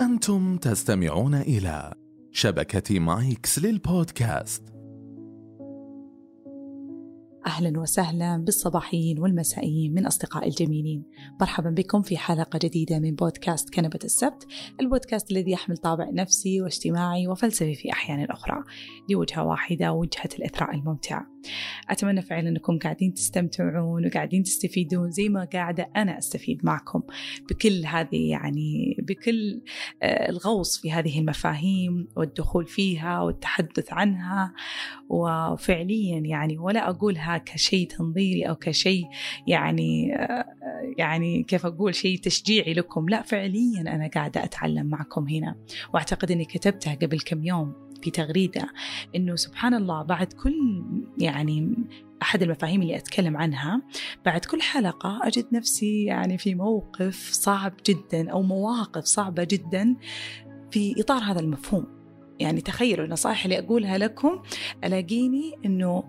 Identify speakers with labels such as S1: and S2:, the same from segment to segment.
S1: أنتم تستمعون إلى شبكة مايكس للبودكاست.
S2: أهلا وسهلا بالصباحيين والمسائيين من أصدقائي الجميلين. مرحبا بكم في حلقة جديدة من بودكاست كنبة السبت البودكاست الذي يحمل طابع نفسي واجتماعي وفلسفي في أحيان أخرى لوجهة واحدة وجهة الإثراء الممتعة أتمنى فعلا أنكم قاعدين تستمتعون وقاعدين تستفيدون زي ما قاعدة أنا أستفيد معكم بكل هذه يعني بكل آه، الغوص في هذه المفاهيم والدخول فيها والتحدث عنها. وفعليا يعني ولا أقولها كشيء تنظيري أو كشيء يعني آه، يعني كيف أقول شيء تشجيعي لكم. لا فعليا أنا قاعدة أتعلم معكم هنا. وأعتقد أني كتبتها قبل كم يوم. في تغريدة إنه سبحان الله بعد كل يعني أحد المفاهيم اللي أتكلم عنها بعد كل حلقة أجد نفسي يعني في موقف صعب جدا أو مواقف صعبة جدا في إطار هذا المفهوم. يعني تخيلوا النصائح اللي أقولها لكم ألاقيني إنه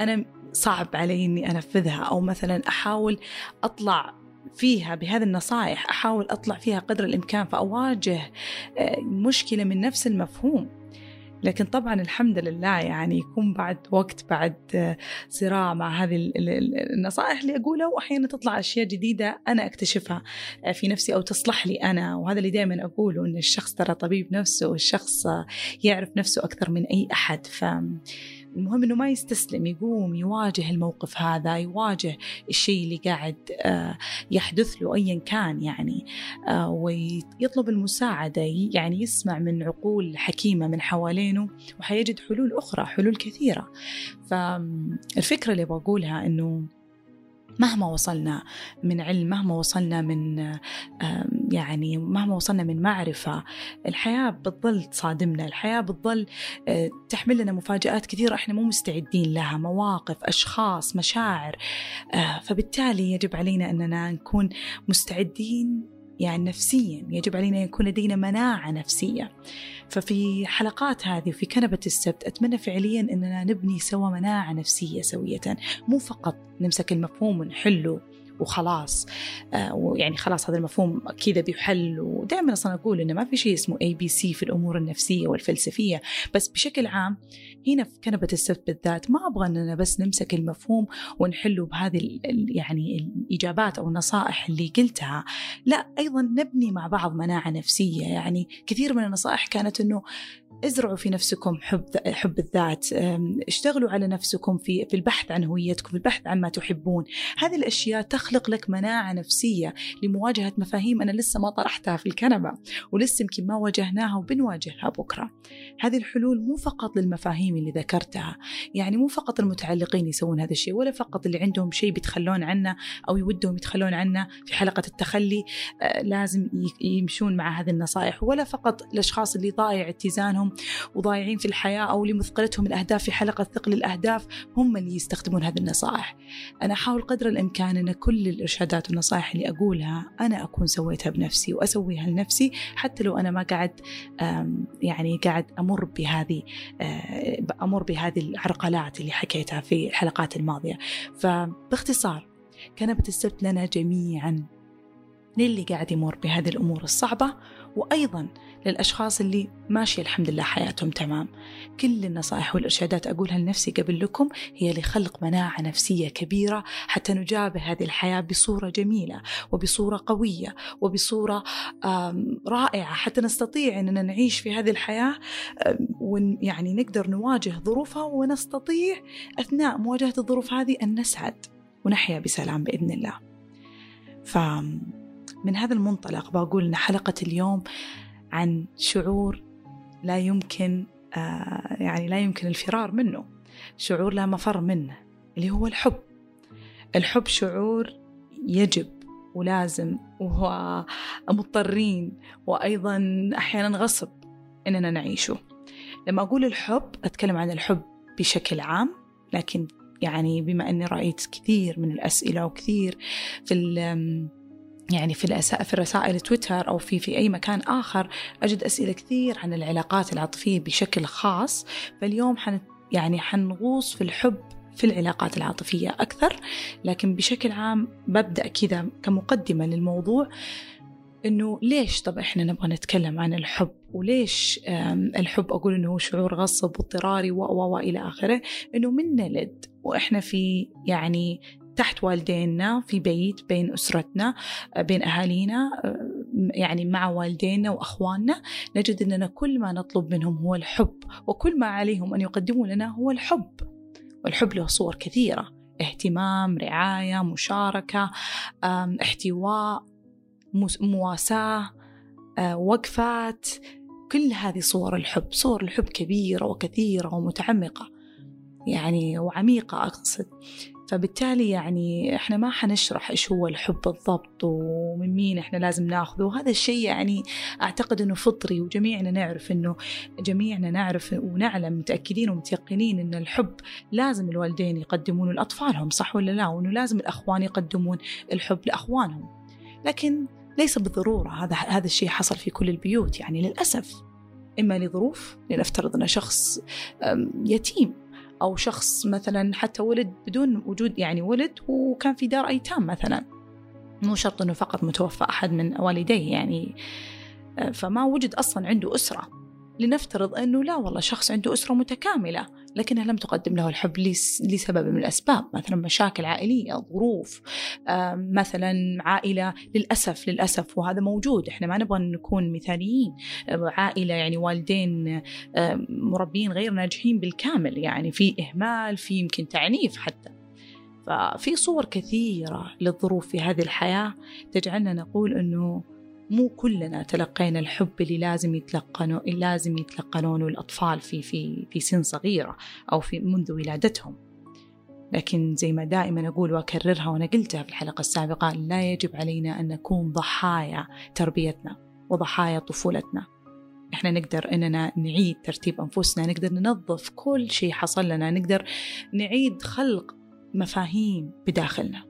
S2: أنا صعب علي إني أنفذها أو مثلا أحاول أطلع فيها بهذه النصائح أحاول أطلع فيها قدر الإمكان فأواجه آه، مشكلة من نفس المفهوم. لكن طبعا الحمد لله يعني يكون بعد وقت بعد صراع مع هذه النصائح اللي أقولها وأحيانا تطلع أشياء جديدة أنا أكتشفها في نفسي أو تصلح لي أنا. وهذا اللي دائما أقوله أن الشخص ترى طبيب نفسه والشخص يعرف نفسه أكثر من أي أحد. ف المهم إنه ما يستسلم يقوم يواجه الموقف هذا يواجه الشيء اللي قاعد آه، يحدث له ايا كان يعني آه، ويطلب المساعدة يعني يسمع من عقول حكيمة من حوالينه وحيجد حلول أخرى حلول كثيرة. فالفكرة اللي بقولها إنه مهما وصلنا من علم مهما وصلنا من يعني مهما وصلنا من معرفة الحياة بتظل تصادمنا الحياة بتظل آه، تحمل لنا مفاجآت كثيرة إحنا مو مستعدين لها مواقف أشخاص مشاعر آه، فبالتالي يجب علينا أننا نكون مستعدين يعني نفسيا يجب علينا أن يكون لدينا مناعة نفسية. ففي حلقات هذه وفي كنبة السبت أتمنى فعليا أننا نبني سوا مناعة نفسية سوية. مو فقط نمسك المفهوم ونحله وخلاص. آه ويعني خلاص هذا المفهوم كذا بيحل. ودائما أصلا أقول إنه ما في شيء اسمه ABC في الأمور النفسية والفلسفية. بس بشكل عام هنا في كنبة السبت بالذات ما أبغى إننا بس نمسك المفهوم ونحله بهذه يعني الإجابات أو النصائح اللي قلتها. لا أيضا نبني مع بعض مناعة نفسية. يعني كثير من النصائح كانت إنه ازرعوا في نفسكم حب حب الذات. اشتغلوا على نفسكم في في البحث عن هويتكم في البحث عن ما تحبون. هذه الأشياء تخلق لك مناعة نفسية لمواجهة مفاهيم أنا لسه ما طرحتها في الكنبة ولسه يمكن ما واجهناها وبنواجهها بكرة. هذه الحلول مو فقط للمفاهيم اللي ذكرتها يعني مو فقط المتعلقين يسوون هذا الشيء ولا فقط اللي عندهم شيء بيتخلون عنه أو يودهم يتخلون عنه في حلقة التخلي آه، لازم يمشون مع هذه النصائح ولا فقط الأشخاص اللي ضايع اتزانهم وضايعين في الحياة أو لمثقلتهم الأهداف في حلقة ثقل الأهداف هم اللي يستخدمون هذه النصائح. أنا أحاول قدر الإمكان أن كل الإرشادات والنصائح اللي أقولها أنا أكون سويتها بنفسي وأسويها لنفسي حتى لو أنا ما قاعد يعني قاعد أمر بهذه آه، أمر بهذه العرقلات اللي حكيتها في الحلقات الماضية. فباختصار كنبة السبت لنا جميعا للي قاعد يمر بهذه الأمور الصعبة وأيضا للأشخاص اللي ماشية الحمد لله حياتهم تمام. كل النصائح والإرشادات أقولها لنفسي قبل لكم هي لخلق مناعة نفسية كبيرة حتى نجابه هذه الحياة بصورة جميلة وبصورة قوية وبصورة رائعة. حتى نستطيع أننا نعيش في هذه الحياة ويعني نقدر نواجه ظروفها ونستطيع أثناء مواجهة الظروف هذه أن نسعد ونحيا بسلام بإذن الله. ف من هذا المنطلق بقول أن حلقة اليوم عن شعور لا يمكن آه يعني لا يمكن الفرار منه شعور لا مفر منه اللي هو الحب. الحب شعور يجب ولازم وهو مضطرين وأيضا أحيانا غصب إننا نعيشه. لما أقول الحب أتكلم عن الحب بشكل عام لكن يعني بما أني رأيت كثير من الأسئلة وكثير في يعني في في الرسائل تويتر أو في في أي مكان آخر أجد أسئلة كثير عن العلاقات العاطفية بشكل خاص فاليوم حن يعني حنغوص في الحب في العلاقات العاطفية أكثر لكن بشكل عام ببدأ كذا كمقدمة للموضوع إنه ليش طب إحنا نبغى نتكلم عن الحب؟ وليش الحب أقول إنه هو شعور غصب واضطراري و و إلى آخره؟ إنه من نلد وإحنا في يعني تحت والدينا في بيت بين أسرتنا بين أهالينا يعني مع والدينا وأخواننا نجد أننا كل ما نطلب منهم هو الحب وكل ما عليهم أن يقدموا لنا هو الحب. والحب له صور كثيرة اهتمام رعاية مشاركة احتواء مواساة وقفات. كل هذه صور الحب صور الحب كبيرة وكثيرة ومتعمقة يعني وعميقة أقصد. فبالتالي يعني إحنا ما حنشرح إيش هو الحب بالضبط ومن مين إحنا لازم ناخذه. وهذا الشيء يعني أعتقد إنه فطري وجميعنا نعرف إنه جميعنا نعرف ونعلم متأكدين ومتيقنين إن الحب لازم الوالدين يقدمونه لأطفالهم صح ولا لا؟ وإنه لازم الأخوان يقدمون الحب لأخوانهم. لكن ليس بالضرورة هذا هذا الشيء حصل في كل البيوت. يعني للأسف إما لظروف لنفترض إن شخص يتيم. أو شخص مثلا حتى ولد بدون وجود يعني ولد وكان في دار أيتام مثلا. مو شرط أنه فقط متوفى أحد من والديه يعني. فما وجد أصلا عنده أسرة. لنفترض أنه لا والله شخص عنده أسرة متكاملة. لكنها لم تقدم له الحب لسبب من الأسباب مثلا مشاكل عائلية ظروف مثلا عائلة للأسف للأسف وهذا موجود إحنا ما نبغى نكون مثاليين عائلة يعني والدين مربين غير ناجحين بالكامل يعني في إهمال في يمكن تعنيف حتى. ففي صور كثيرة للظروف في هذه الحياة تجعلنا نقول أنه مو كلنا تلقينا الحب اللي لازم يتلقنوا لازم يتلقنونه الأطفال في في في سن صغيرة أو في منذ ولادتهم. لكن زي ما دائما أقول وأكررها وأنا قلتها في الحلقة السابقة لا يجب علينا أن نكون ضحايا تربيتنا وضحايا طفولتنا. إحنا نقدر إننا نعيد ترتيب أنفسنا نقدر ننظف كل شيء حصل لنا نقدر نعيد خلق مفاهيم بداخلنا.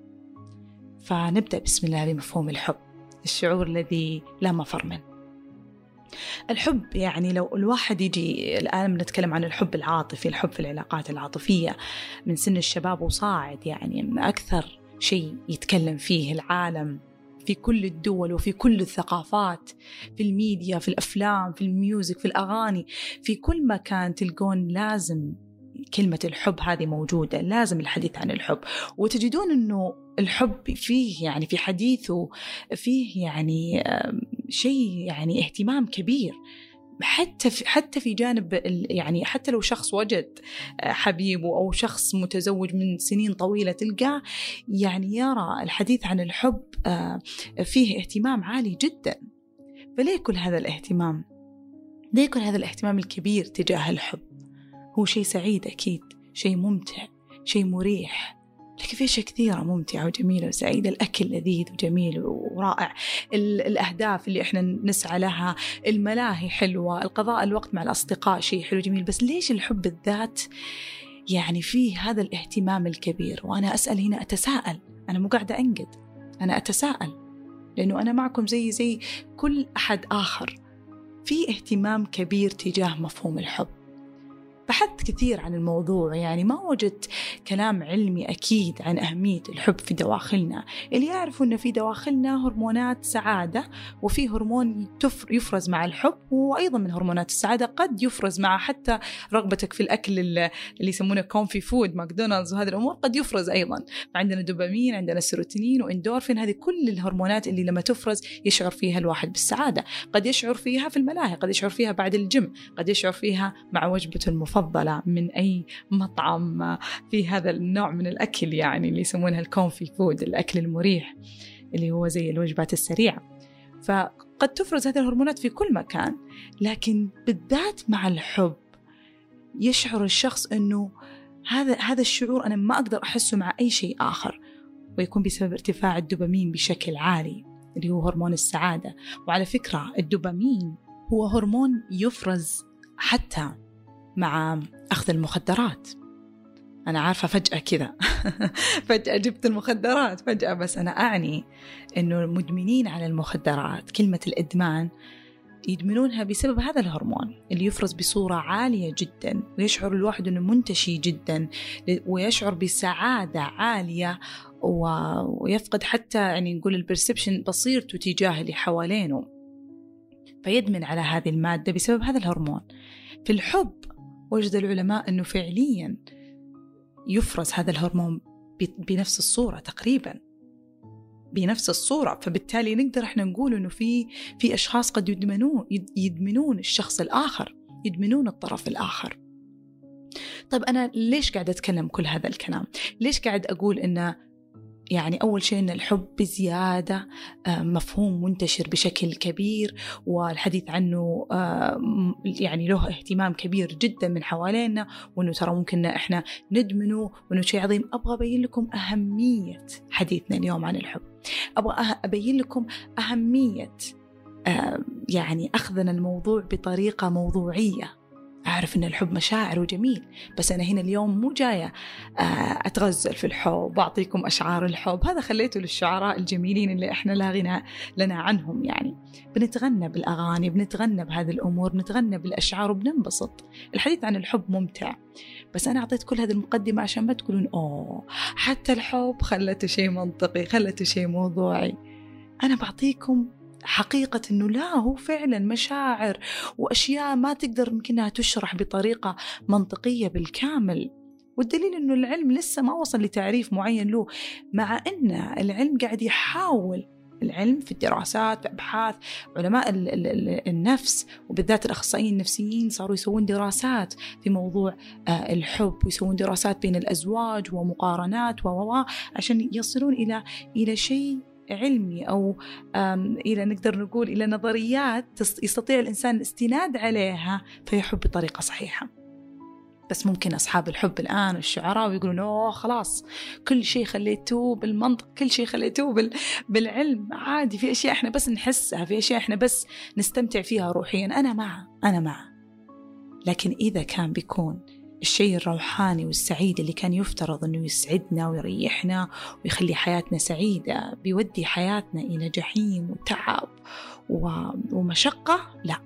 S2: فنبدأ بسم الله بمفهوم الحب. الشعور الذي لا مفر منه. الحب يعني لو الواحد يجي الآن بنتكلم عن الحب العاطفي الحب في العلاقات العاطفية من سن الشباب وصاعد يعني أكثر شيء يتكلم فيه العالم في كل الدول وفي كل الثقافات في الميديا في الأفلام في ال music في الأغاني في كل مكان تلقون لازم كلمة الحب هذه موجودة لازم الحديث عن الحب. وتجدون أنه الحب فيه يعني في حديثه فيه يعني شيء يعني اهتمام كبير حتى في حتى في جانب يعني حتى لو شخص وجد حبيبه أو شخص متزوج من سنين طويلة تلقاه يعني يرى الحديث عن الحب فيه اهتمام عالي جدا فليه كل هذا الاهتمام؟ ليه كل هذا الاهتمام الكبير تجاه الحب؟ هو شيء سعيد أكيد شيء ممتع شيء مريح لكن في أشياء كثيرة ممتعة وجميلة وسعيدة. الأكل لذيذ وجميل ورائع. الأهداف اللي إحنا نسعى لها. الملاهي حلوة. القضاء الوقت مع الأصدقاء شيء حلو جميل بس ليش الحب الذات يعني فيه هذا الاهتمام الكبير؟ وأنا أسأل هنا أتساءل. أنا مو قاعدة أنقد. أنا أتساءل. لأنه أنا معكم زي زي كل أحد آخر. في اهتمام كبير تجاه مفهوم الحب. بحثت كثير عن الموضوع يعني ما وجدت كلام علمي أكيد عن أهمية الحب في دواخلنا. اللي يعرفوا أن في دواخلنا هرمونات سعادة وفي هرمون يفرز مع الحب وأيضا من هرمونات السعادة قد يفرز مع حتى رغبتك في الأكل اللي يسمونه comfort food McDonald's وهذه الأمور قد يفرز أيضا. عندنا دوبامين عندنا سيروتونين وإندورفين هذه كل الهرمونات اللي لما تفرز يشعر فيها الواحد بالسعادة. قد يشعر فيها في الملاهي قد يشعر فيها بعد الجيم قد يشعر فيها مع وجبته المفضلة. المفضلة من أي مطعم في هذا النوع من الأكل يعني اللي يسمونها الكونفي فود الأكل المريح اللي هو زي الوجبات السريعة. فقد تفرز هذه الهرمونات في كل مكان لكن بالذات مع الحب يشعر الشخص أنه هذا هذا الشعور أنا ما أقدر أحسه مع أي شيء آخر. ويكون بسبب ارتفاع الدوبامين بشكل عالي اللي هو هرمون السعادة. وعلى فكرة الدوبامين هو هرمون يفرز حتى مع أخذ المخدرات. أنا عارفة فجأة كذا. فجأة جبت المخدرات فجأة بس أنا أعني أنه المدمنين على المخدرات كلمة الإدمان يدمنونها بسبب هذا الهرمون اللي يفرز بصورة عالية جدا ويشعر الواحد أنه منتشي جدا ويشعر بسعادة عالية ويفقد حتى يعني نقول البرسبشن بصيرته تجاه اللي حوالينه. فيدمن على هذه المادة بسبب هذا الهرمون. في الحب وجد العلماء أنه فعليا يفرز هذا الهرمون بنفس الصورة تقريبا. بنفس الصورة. فبالتالي نقدر إحنا نقول إنه في في أشخاص قد يدمنون يدمنون الشخص الآخر يدمنون الطرف الآخر. طيب أنا ليش قاعد أتكلم كل هذا الكلام؟ ليش قاعد أقول انه يعني أول شيء أن الحب بزيادة آه، مفهوم منتشر بشكل كبير والحديث عنه آه، يعني له اهتمام كبير جدا من حوالينا وأنه ترى ممكن إحنا ندمنه وأنه شيء عظيم. أبغى أبين لكم أهمية حديثنا اليوم عن الحب. أبغى أبين لكم أهمية يعني أخذنا الموضوع بطريقة موضوعية. أعرف أن الحب مشاعر وجميل بس أنا هنا اليوم مو جاية آه، أتغزل في الحب وأعطيكم أشعار الحب. هذا خليته للشعراء الجميلين اللي إحنا لا غنى لنا عنهم يعني. بنتغنى بالأغاني بنتغنى بهذه الأمور بنتغنى بالأشعار وبننبسط. الحديث عن الحب ممتع بس أنا أعطيت كل هذه المقدمة عشان ما تقولون أوه حتى الحب خلته شيء منطقي خلته شيء موضوعي. أنا بعطيكم حقيقة أنه لا هو فعلا مشاعر وأشياء ما تقدر يمكنها تشرح بطريقة منطقية بالكامل. والدليل أنه العلم لسه ما وصل لتعريف معين له مع أن العلم قاعد يحاول العلم في الدراسات في أبحاث علماء النفس وبالذات الأخصائيين النفسيين صاروا يسوون دراسات في موضوع آه، الحب ويسوون دراسات بين الأزواج ومقارنات و عشان يصلون إلى إلى شيء علمي أو إلى نقدر نقول إلى نظريات يستطيع الإنسان الاستناد عليها فيحب بطريقة صحيحة. بس ممكن أصحاب الحب الآن الشعراء ويقولون أوه خلاص كل شيء خليتوه بالمنطق كل شيء خليتوه بال... بالعلم. عادي في أشياء إحنا بس نحسها في أشياء إحنا بس نستمتع فيها روحيا. أنا مع أنا مع. لكن إذا كان بيكون الشيء الروحاني والسعيد اللي كان يفترض أنه يسعدنا ويريحنا ويخلي حياتنا سعيدة بيودي حياتنا إلى جحيم وتعب ومشقة؟ لا.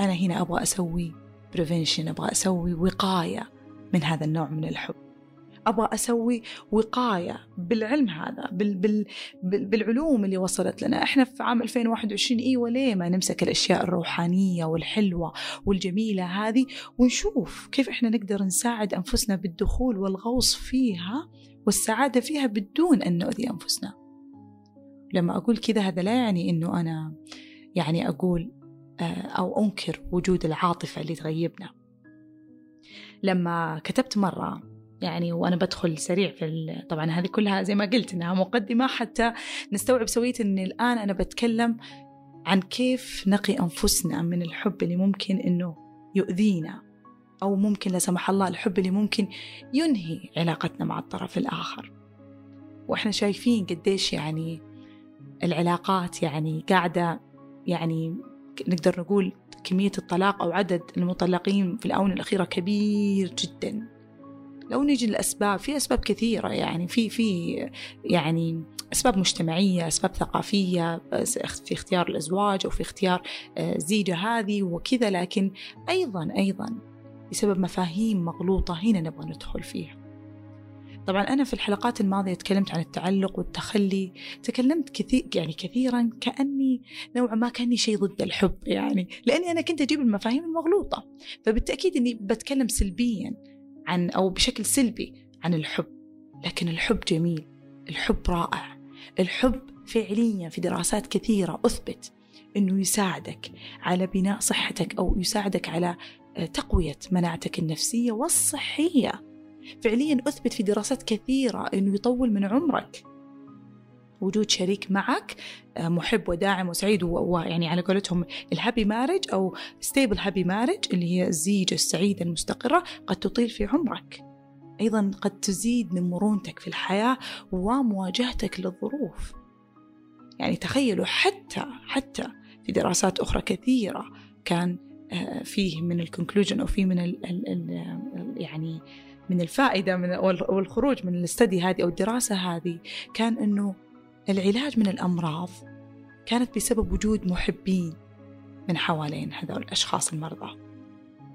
S2: أنا هنا أبغى أسوي بريفنشن أبغى أسوي وقاية من هذا النوع من الحب. أبغى أسوي وقاية بالعلم هذا بال بال بالعلوم اللي وصلت لنا. إحنا في عام 2021 أيوه ليه ما نمسك الأشياء الروحانية والحلوة والجميلة هذه ونشوف كيف إحنا نقدر نساعد أنفسنا بالدخول والغوص فيها والسعادة فيها بدون أن نؤذي أنفسنا. لما أقول كذا هذا لا يعني إنه أنا يعني أقول آه، أو أنكر وجود العاطفة اللي تغيبنا. لما كتبت مرة يعني وأنا بدخل سريع في طبعا هذه كلها زي ما قلت إنها مقدمة حتى نستوعب سويت إن الآن أنا بتكلم عن كيف نقي أنفسنا من الحب اللي ممكن إنه يؤذينا أو ممكن لا سمح الله الحب اللي ممكن ينهي علاقتنا مع الطرف الآخر. وإحنا شايفين قديش يعني العلاقات يعني قاعدة يعني نقدر نقول كمية الطلاق أو عدد المطلقين في الآونة الأخيرة كبير جدا. لو نيجي للأسباب في أسباب كثيرة يعني في في يعني أسباب مجتمعية أسباب ثقافية في اختيار الأزواج أو في اختيار الزيجة آه، هذه وكذا لكن أيضا أيضا بسبب مفاهيم مغلوطة هنا نبغى ندخل فيها. طبعا أنا في الحلقات الماضية تكلمت عن التعلق والتخلي تكلمت كثير يعني كثيرا كأني نوعا ما كأني شيء ضد الحب يعني لأني أنا كنت أجيب المفاهيم المغلوطة. فبالتأكيد أني بتكلم سلبيا. عن أو بشكل سلبي عن الحب. لكن الحب جميل الحب رائع الحب فعليا في دراسات كثيرة أثبت أنه يساعدك على بناء صحتك أو يساعدك على آه، تقوية مناعتك النفسية والصحية. فعليا أثبت في دراسات كثيرة أنه يطول من عمرك. وجود شريك معك آه، محب وداعم وسعيد ويعني على قولتهم ال happy marriage أو stable happy marriage اللي هي الزيجة السعيدة المستقرة قد تطيل في عمرك. أيضا قد تزيد من مرونتك في الحياة ومواجهتك للظروف. يعني تخيلوا حتى حتى في دراسات أخرى كثيرة كان آه، فيه من الكونكلوجن أو فيه من ال ال ال يعني من الفائدة من والخروج من الاستدي هذه أو الدراسة هذه كان أنه العلاج من الأمراض كانت بسبب وجود محبين من حوالين هذول الأشخاص المرضى.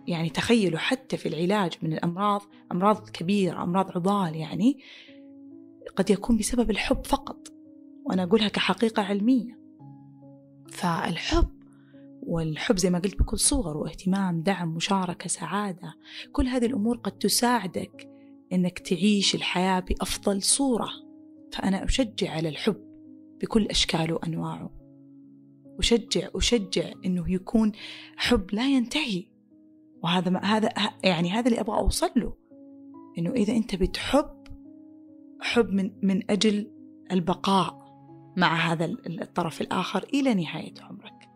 S2: يعني تخيلوا حتى في العلاج من الأمراض أمراض كبيرة أمراض عضال يعني قد يكون بسبب الحب فقط. وأنا أقولها كحقيقة علمية. فالحب والحب زي ما قلت بكل صور واهتمام دعم مشاركة سعادة كل هذه الأمور قد تساعدك أنك تعيش الحياة بأفضل صورة. فأنا أشجع على الحب بكل أشكاله وأنواعه. أشجع أشجع أنه يكون حب لا ينتهي. وهذا ما هذا يعني هذا اللي أبغى أوصل له أنه إذا أنت بتحب حب من من أجل البقاء مع هذا الطرف الآخر إلى نهاية عمرك.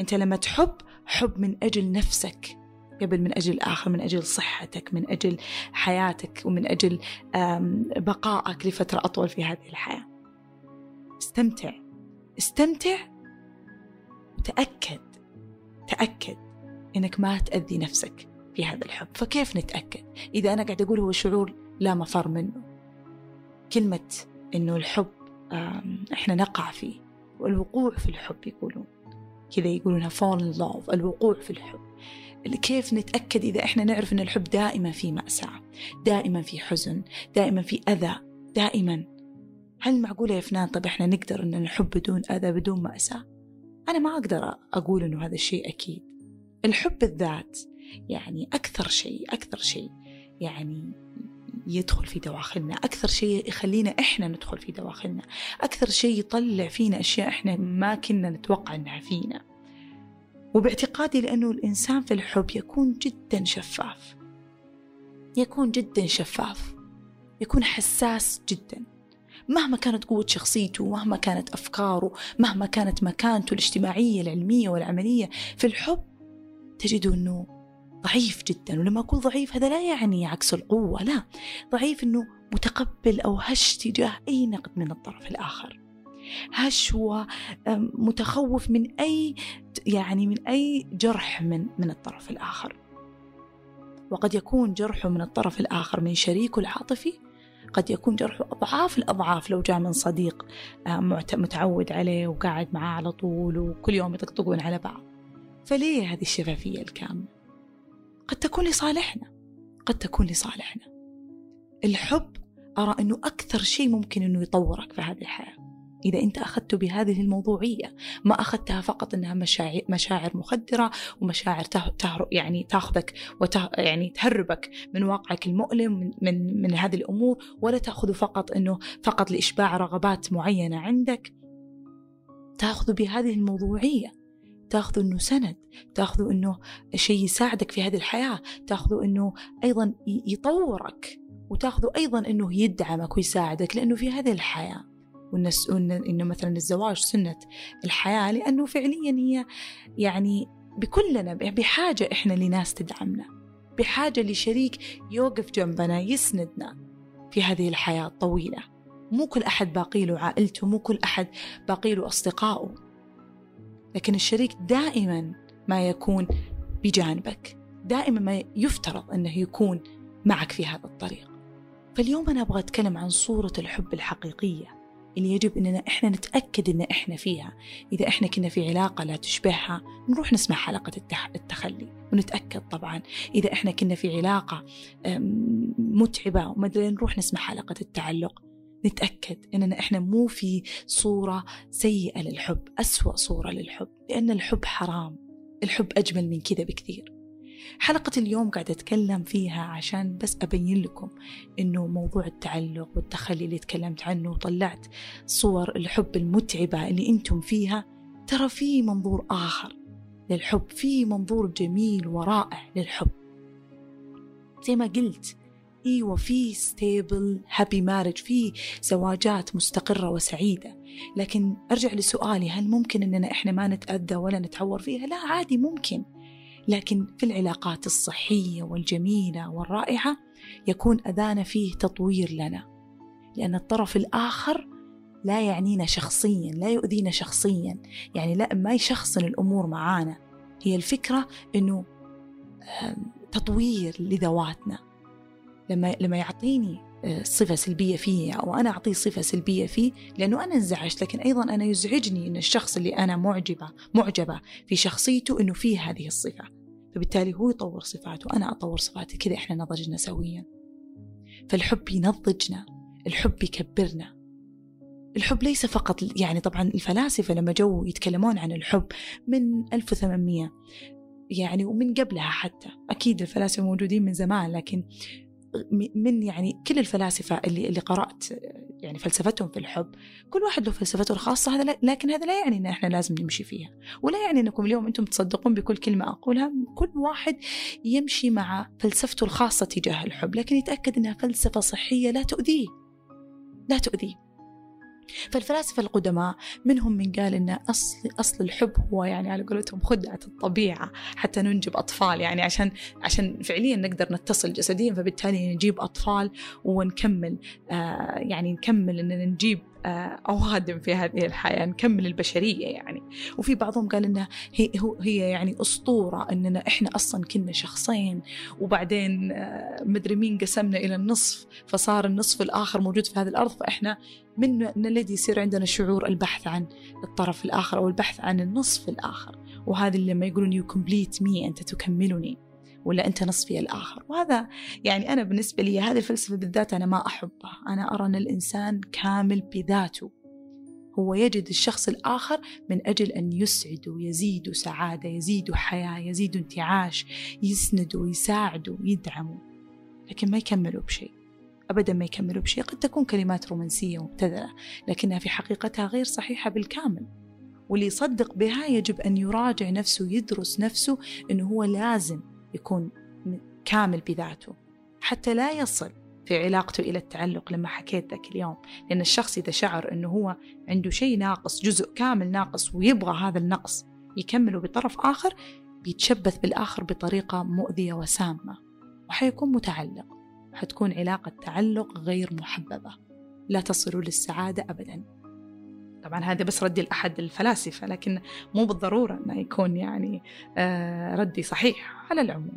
S2: أنت لما تحب حب من أجل نفسك. قبل من أجل الآخر من أجل صحتك من أجل حياتك ومن أجل بقائك لفترة أطول في هذه الحياة. استمتع. استمتع. وتأكد تأكد إنك ما تأذي نفسك في هذا الحب. فكيف نتأكد؟ إذا أنا قاعد أقول هو شعور لا مفر منه. كلمة إنه الحب إحنا نقع فيه. والوقوع في الحب يقولون. كذا يقولونها fall in love. الوقوع في الحب. كيف نتأكد إذا إحنا نعرف أن الحب دائما في مأساة دائما في حزن دائما في أذى دائما. هل معقولة يا فنان؟ طب إحنا نقدر أن نحب بدون أذى بدون مأساة؟ أنا ما أقدر أقول أنه هذا الشيء أكيد. الحب بالذات يعني أكثر شيء أكثر شيء يعني يدخل في دواخلنا أكثر شيء يخلينا إحنا ندخل في دواخلنا أكثر شيء يطلع فينا أشياء إحنا ما كنا نتوقع أنها فينا. وباعتقادي لأنه الإنسان في الحب يكون جدا شفاف. يكون جدا شفاف. يكون حساس جدا. مهما كانت قوة شخصيته مهما كانت أفكاره مهما كانت مكانته الاجتماعية العلمية والعملية في الحب تجد أنه ضعيف جدا. ولما أقول ضعيف هذا لا يعني عكس القوة لا. ضعيف أنه متقبل أو هش تجاه أي نقد من الطرف الآخر. هش ومتخوف من أي يعني من أي جرح من من الطرف الآخر. وقد يكون جرحه من الطرف الآخر من شريكه العاطفي قد يكون جرحه أضعاف الأضعاف. لو جاء من صديق متعود عليه وقاعد معاه على طول وكل يوم يطقطقون على بعض. فليه هذه الشفافية الكاملة؟ قد تكون لصالحنا. قد تكون لصالحنا. الحب أرى أنه أكثر شيء ممكن أنه يطورك في هذه الحياة. إذا أنت أخذته بهذه الموضوعية ما أخذتها فقط أنها مشاعر, مخدرة ومشاعر تهر يعني تاخذك وته يعني تهربك من واقعك المؤلم من, من, من هذه الأمور ولا تأخذه فقط أنه فقط لإشباع رغبات معينة عندك. تأخذه بهذه الموضوعية. تاخذه إنه سند تاخذه إنه شيء يساعدك في هذه الحياة تاخذه إنه أيضا يطورك وتاخذه أيضا إنه يدعمك ويساعدك لأنه في هذه الحياة إنه مثلا الزواج سنة الحياة لأنه فعليا هي يعني بكلنا بحاجة إحنا لناس تدعمنا بحاجة لشريك يوقف جنبنا يسندنا في هذه الحياة الطويلة. مو كل أحد باقي له عائلته مو كل أحد باقي له أصدقائه. لكن الشريك دائما ما يكون بجانبك دائما ما يفترض أنه يكون معك في هذا الطريق. فاليوم أنا أبغى أتكلم عن صورة الحب الحقيقية. اللي يجب أننا إحنا نتأكد أن إحنا فيها. إذا إحنا كنا في علاقة لا تشبهها نروح نسمع حلقة التخلي ونتأكد طبعا. إذا إحنا كنا في علاقة متعبة ومدري نروح نسمع حلقة التعلق. نتأكد إننا إحنا مو في صورة سيئة للحب أسوأ صورة للحب لأن الحب حرام. الحب أجمل من كذا بكثير. حلقة اليوم قاعدة أتكلم فيها عشان بس أبين لكم إنه موضوع التعلق والتخلي اللي تكلمت عنه وطلعت صور الحب المتعبة اللي أنتم فيها ترى في منظور آخر للحب في منظور جميل ورائع للحب. زي ما قلت إيوه في stable happy marriage في زواجات مستقرة وسعيدة. لكن أرجع لسؤالي هل ممكن إننا إحنا ما نتأذى ولا نتعور فيها؟ لا عادي ممكن. لكن في العلاقات الصحية والجميلة والرائعة يكون اذانا فيه تطوير لنا. لأن الطرف الآخر لا يعنينا شخصيا لا يؤذينا شخصيا. يعني لا ما يشخصن الأمور معانا. هي الفكرة إنه تطوير لذواتنا. لما لما يعطيني صفة سلبية فيه أو أنا أعطيه صفة سلبية فيه لأنه أنا انزعجت لكن أيضا أنا يزعجني أن الشخص اللي أنا معجبة معجبة في شخصيته أنه فيه هذه الصفة. فبالتالي هو يطور صفاته وأنا أطور صفاتي كذا إحنا نضجنا سويا. فالحب ينضجنا الحب يكبرنا. الحب ليس فقط يعني طبعا الفلاسفة لما جو يتكلمون عن الحب من 1800 يعني ومن قبلها حتى. أكيد الفلاسفة موجودين من زمان لكن من يعني كل الفلاسفة اللي اللي قرأت يعني فلسفتهم في الحب كل واحد له فلسفته الخاصة هذا لكن هذا لا يعني أن إحنا لازم نمشي فيها ولا يعني أنكم اليوم أنتم تصدقون بكل كلمة أقولها كل واحد يمشي مع فلسفته الخاصة تجاه الحب لكن يتأكد أنها فلسفة صحية لا تؤذيه لا تؤذيه. فالفلاسفة القدماء منهم من قال إن أصل أصل الحب هو يعني على قولتهم خدعة الطبيعة حتى ننجب أطفال يعني عشان عشان فعليا نقدر نتصل جسديا فبالتالي نجيب أطفال ونكمل آه يعني نكمل إننا نجيب أوادم في هذه الحياة نكمل البشرية يعني. وفي بعضهم قال إنها هي, هي يعني أسطورة إننا إحنا أصلا كنا شخصين وبعدين آه، مدري مين قسمنا إلى النصف فصار النصف الآخر موجود في هذه الأرض فإحنا من الذي يصير عندنا شعور البحث عن الطرف الآخر أو البحث عن النصف الآخر. وهذا لما يقولون you complete me أنت تكملني. ولا أنت نصفي الآخر. وهذا يعني أنا بالنسبة لي هذه الفلسفة بالذات أنا ما أحبها. أنا أرى أن الإنسان كامل بذاته. هو يجد الشخص الآخر من أجل أن يسعده يزيد سعادة يزيد حياة يزيد انتعاش يسنده يساعده يدعمه لكن ما يكملوا بشيء. أبدا ما يكملوا بشيء. قد تكون كلمات رومانسية مبتذلة لكنها في حقيقتها غير صحيحة بالكامل. واللي يصدق بها يجب أن يراجع نفسه يدرس نفسه أنه هو لازم يكون كامل بذاته حتى لا يصل في علاقته إلى التعلق لما حكيت ذاك اليوم. لأن الشخص إذا شعر أنه هو عنده شيء ناقص جزء كامل ناقص ويبغى هذا النقص يكمله بطرف آخر بيتشبث بالآخر بطريقة مؤذية وسامة وحيكون متعلق. حتكون علاقة تعلق غير محببة لا تصل للسعادة أبدا. طبعا هذا بس ردي لأحد الفلاسفة لكن مو بالضرورة أنه يكون يعني آه، ردي صحيح على العموم.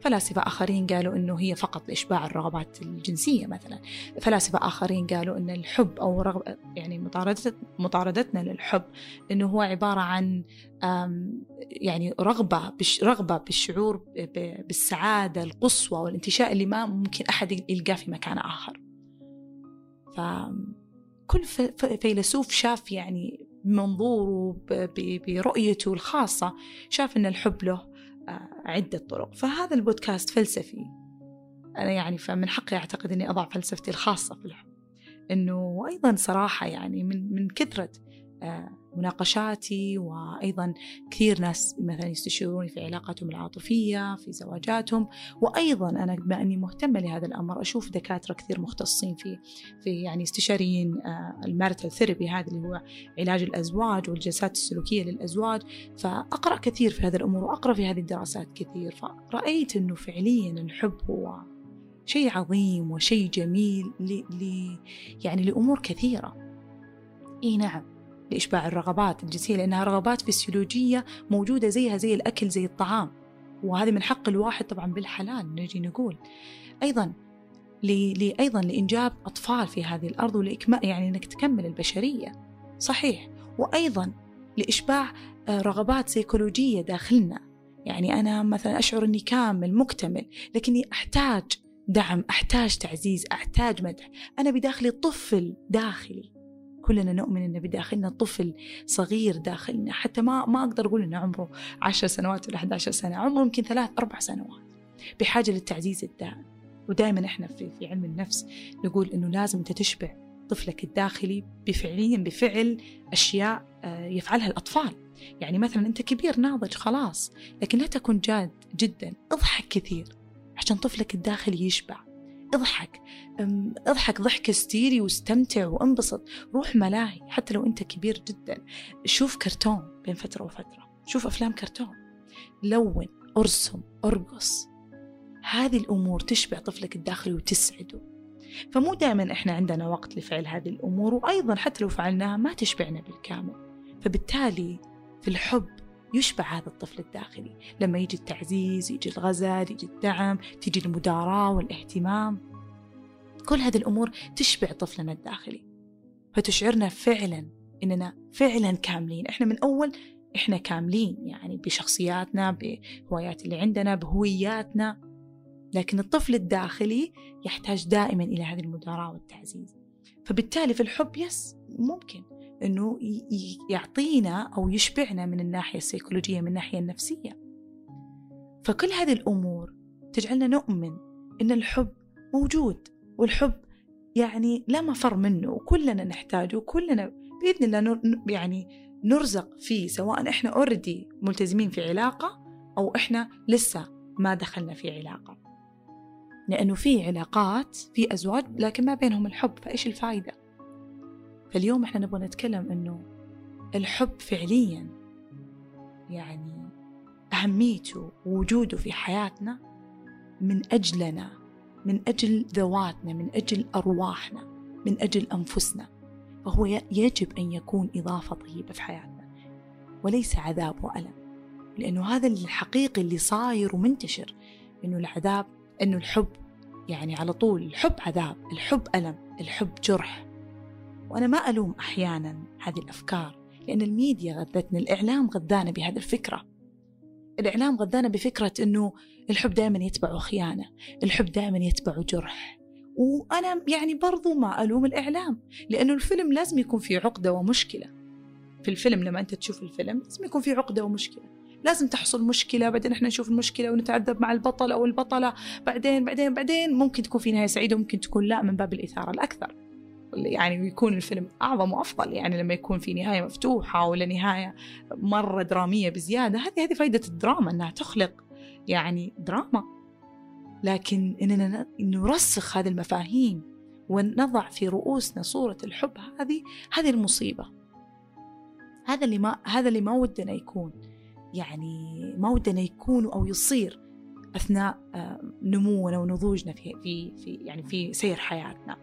S2: فلاسفة آخرين قالوا أنه هي فقط لإشباع الرغبات الجنسية مثلا. فلاسفة آخرين قالوا أن الحب أو رغب يعني مطاردت مطاردتنا للحب أنه هو عبارة عن يعني رغبة رغبة بالشعور بالسعادة القصوى والانتشاء اللي ما ممكن أحد يلقاه في مكان آخر. ف كل فيلسوف شاف يعني منظوره برؤيته الخاصة شاف أن الحب له آه، عدة طرق. فهذا البودكاست فلسفي. أنا يعني فمن حقي أعتقد أني أضع فلسفتي الخاصة في الحب. أنه وأيضا صراحة يعني من من كثرة آه، مناقشاتي وأيضا كثير ناس مثلا يستشيروني في علاقاتهم العاطفية في زواجاتهم وأيضا أنا بما أني مهتمة لهذا الأمر أشوف دكاترة كثير مختصين في في يعني استشاريين آه، ال marital therapy هذا اللي هو علاج الأزواج والجلسات السلوكية للأزواج. فأقرأ كثير في هذه الأمور وأقرأ في هذه الدراسات كثير. فرأيت أنه فعليا الحب هو شيء عظيم وشيء جميل ل... يعني لأمور كثيرة. إي نعم. لإشباع الرغبات الجنسية لأنها رغبات فسيولوجية موجودة زيها زي الأكل زي الطعام. وهذه من حق الواحد طبعا بالحلال نجي نقول. أيضا لي أيضا لإنجاب أطفال في هذه الأرض ولإكماء يعني أنك تكمل البشرية. صحيح. وأيضا لإشباع آه، رغبات سيكولوجية داخلنا. يعني أنا مثلا أشعر أني كامل مكتمل لكني أحتاج دعم أحتاج تعزيز أحتاج مدح. أنا بداخلي طفل داخلي. كلنا نؤمن أن بداخلنا طفل صغير داخلنا. حتى ما ما أقدر أقول أنه عمره عشر سنوات ولا 11 سنة عمره يمكن ثلاث أربع سنوات. بحاجة للتعزيز الدائم. ودائما إحنا في, في علم النفس نقول إنه لازم أنت تشبع طفلك الداخلي بفعليا بفعل أشياء آه، يفعلها الأطفال. يعني مثلا أنت كبير ناضج خلاص لكن لا تكن جاد جدا اضحك كثير عشان طفلك الداخلي يشبع. اضحك اضحك ضحك هستيري واستمتع وانبسط. روح ملاهي حتى لو انت كبير جدا. شوف كرتون بين فترة وفترة. شوف أفلام كرتون. لون أرسم أرقص. هذه الأمور تشبع طفلك الداخلي وتسعده. فمو دائما إحنا عندنا وقت لفعل هذه الأمور وأيضا حتى لو فعلناها ما تشبعنا بالكامل. فبالتالي في الحب يشبع هذا الطفل الداخلي. لما يجي التعزيز يجي الغزل يجي الدعم تيجي المداراة والاهتمام. كل هذه الأمور تشبع طفلنا الداخلي. فتشعرنا فعلا إننا فعلا كاملين. إحنا من أول إحنا كاملين يعني بشخصياتنا بهوايات اللي عندنا بهوياتنا. لكن الطفل الداخلي يحتاج دائما إلى هذه المداراة والتعزيز. فبالتالي في الحب يس ممكن. إنه يعطينا أو يشبعنا من الناحية السيكولوجية من الناحية النفسية. فكل هذه الأمور تجعلنا نؤمن إن الحب موجود والحب يعني لا مفر منه وكلنا نحتاجه وكلنا بإذن الله يعني نرزق فيه سواء إحنا اوريدي ملتزمين في علاقة أو إحنا لسه ما دخلنا في علاقة. لأنه في علاقات في أزواج لكن ما بينهم الحب فإيش الفائده فاليوم إحنا نبغى نتكلم إنه الحب فعليا يعني أهميته ووجوده في حياتنا من أجلنا من أجل ذواتنا من أجل أرواحنا من أجل أنفسنا. فهو يجب أن يكون إضافة طيبة في حياتنا وليس عذاب وألم. لأنه هذا الحقيقي اللي صاير ومنتشر إنه العذاب إنه الحب يعني على طول الحب عذاب الحب ألم الحب جرح. وأنا ما ألوم أحيانا هذه الأفكار لأن الميديا غذتنا الإعلام غذانا بهذه الفكرة. الإعلام غذانا بفكرة أنه الحب دائما يتبعه خيانة الحب دائما يتبعه جرح. وأنا يعني برضو ما ألوم الإعلام لأنه الفيلم لازم يكون فيه عقدة ومشكلة. في الفيلم لما أنت تشوف الفيلم لازم يكون فيه عقدة ومشكلة. لازم تحصل مشكلة بعدين إحنا نشوف المشكلة ونتعذب مع البطل أو البطلة بعدين بعدين بعدين ممكن تكون في نهاية سعيدة وممكن تكون لا من باب الإثارة الأكثر. يعني ويكون الفيلم أعظم وأفضل يعني لما يكون في نهاية مفتوحة ولا نهاية مرة درامية بزيادة هذه هذه فائدة الدراما أنها تخلق يعني دراما. لكن إننا نرسخ هذه المفاهيم ونضع في رؤوسنا صورة الحب هذه هذه المصيبة. هذا اللي ما هذا اللي ما ودنا يكون. يعني ما ودنا يكون أو يصير أثناء آه، نمونا ونضوجنا في في في يعني في سير حياتنا.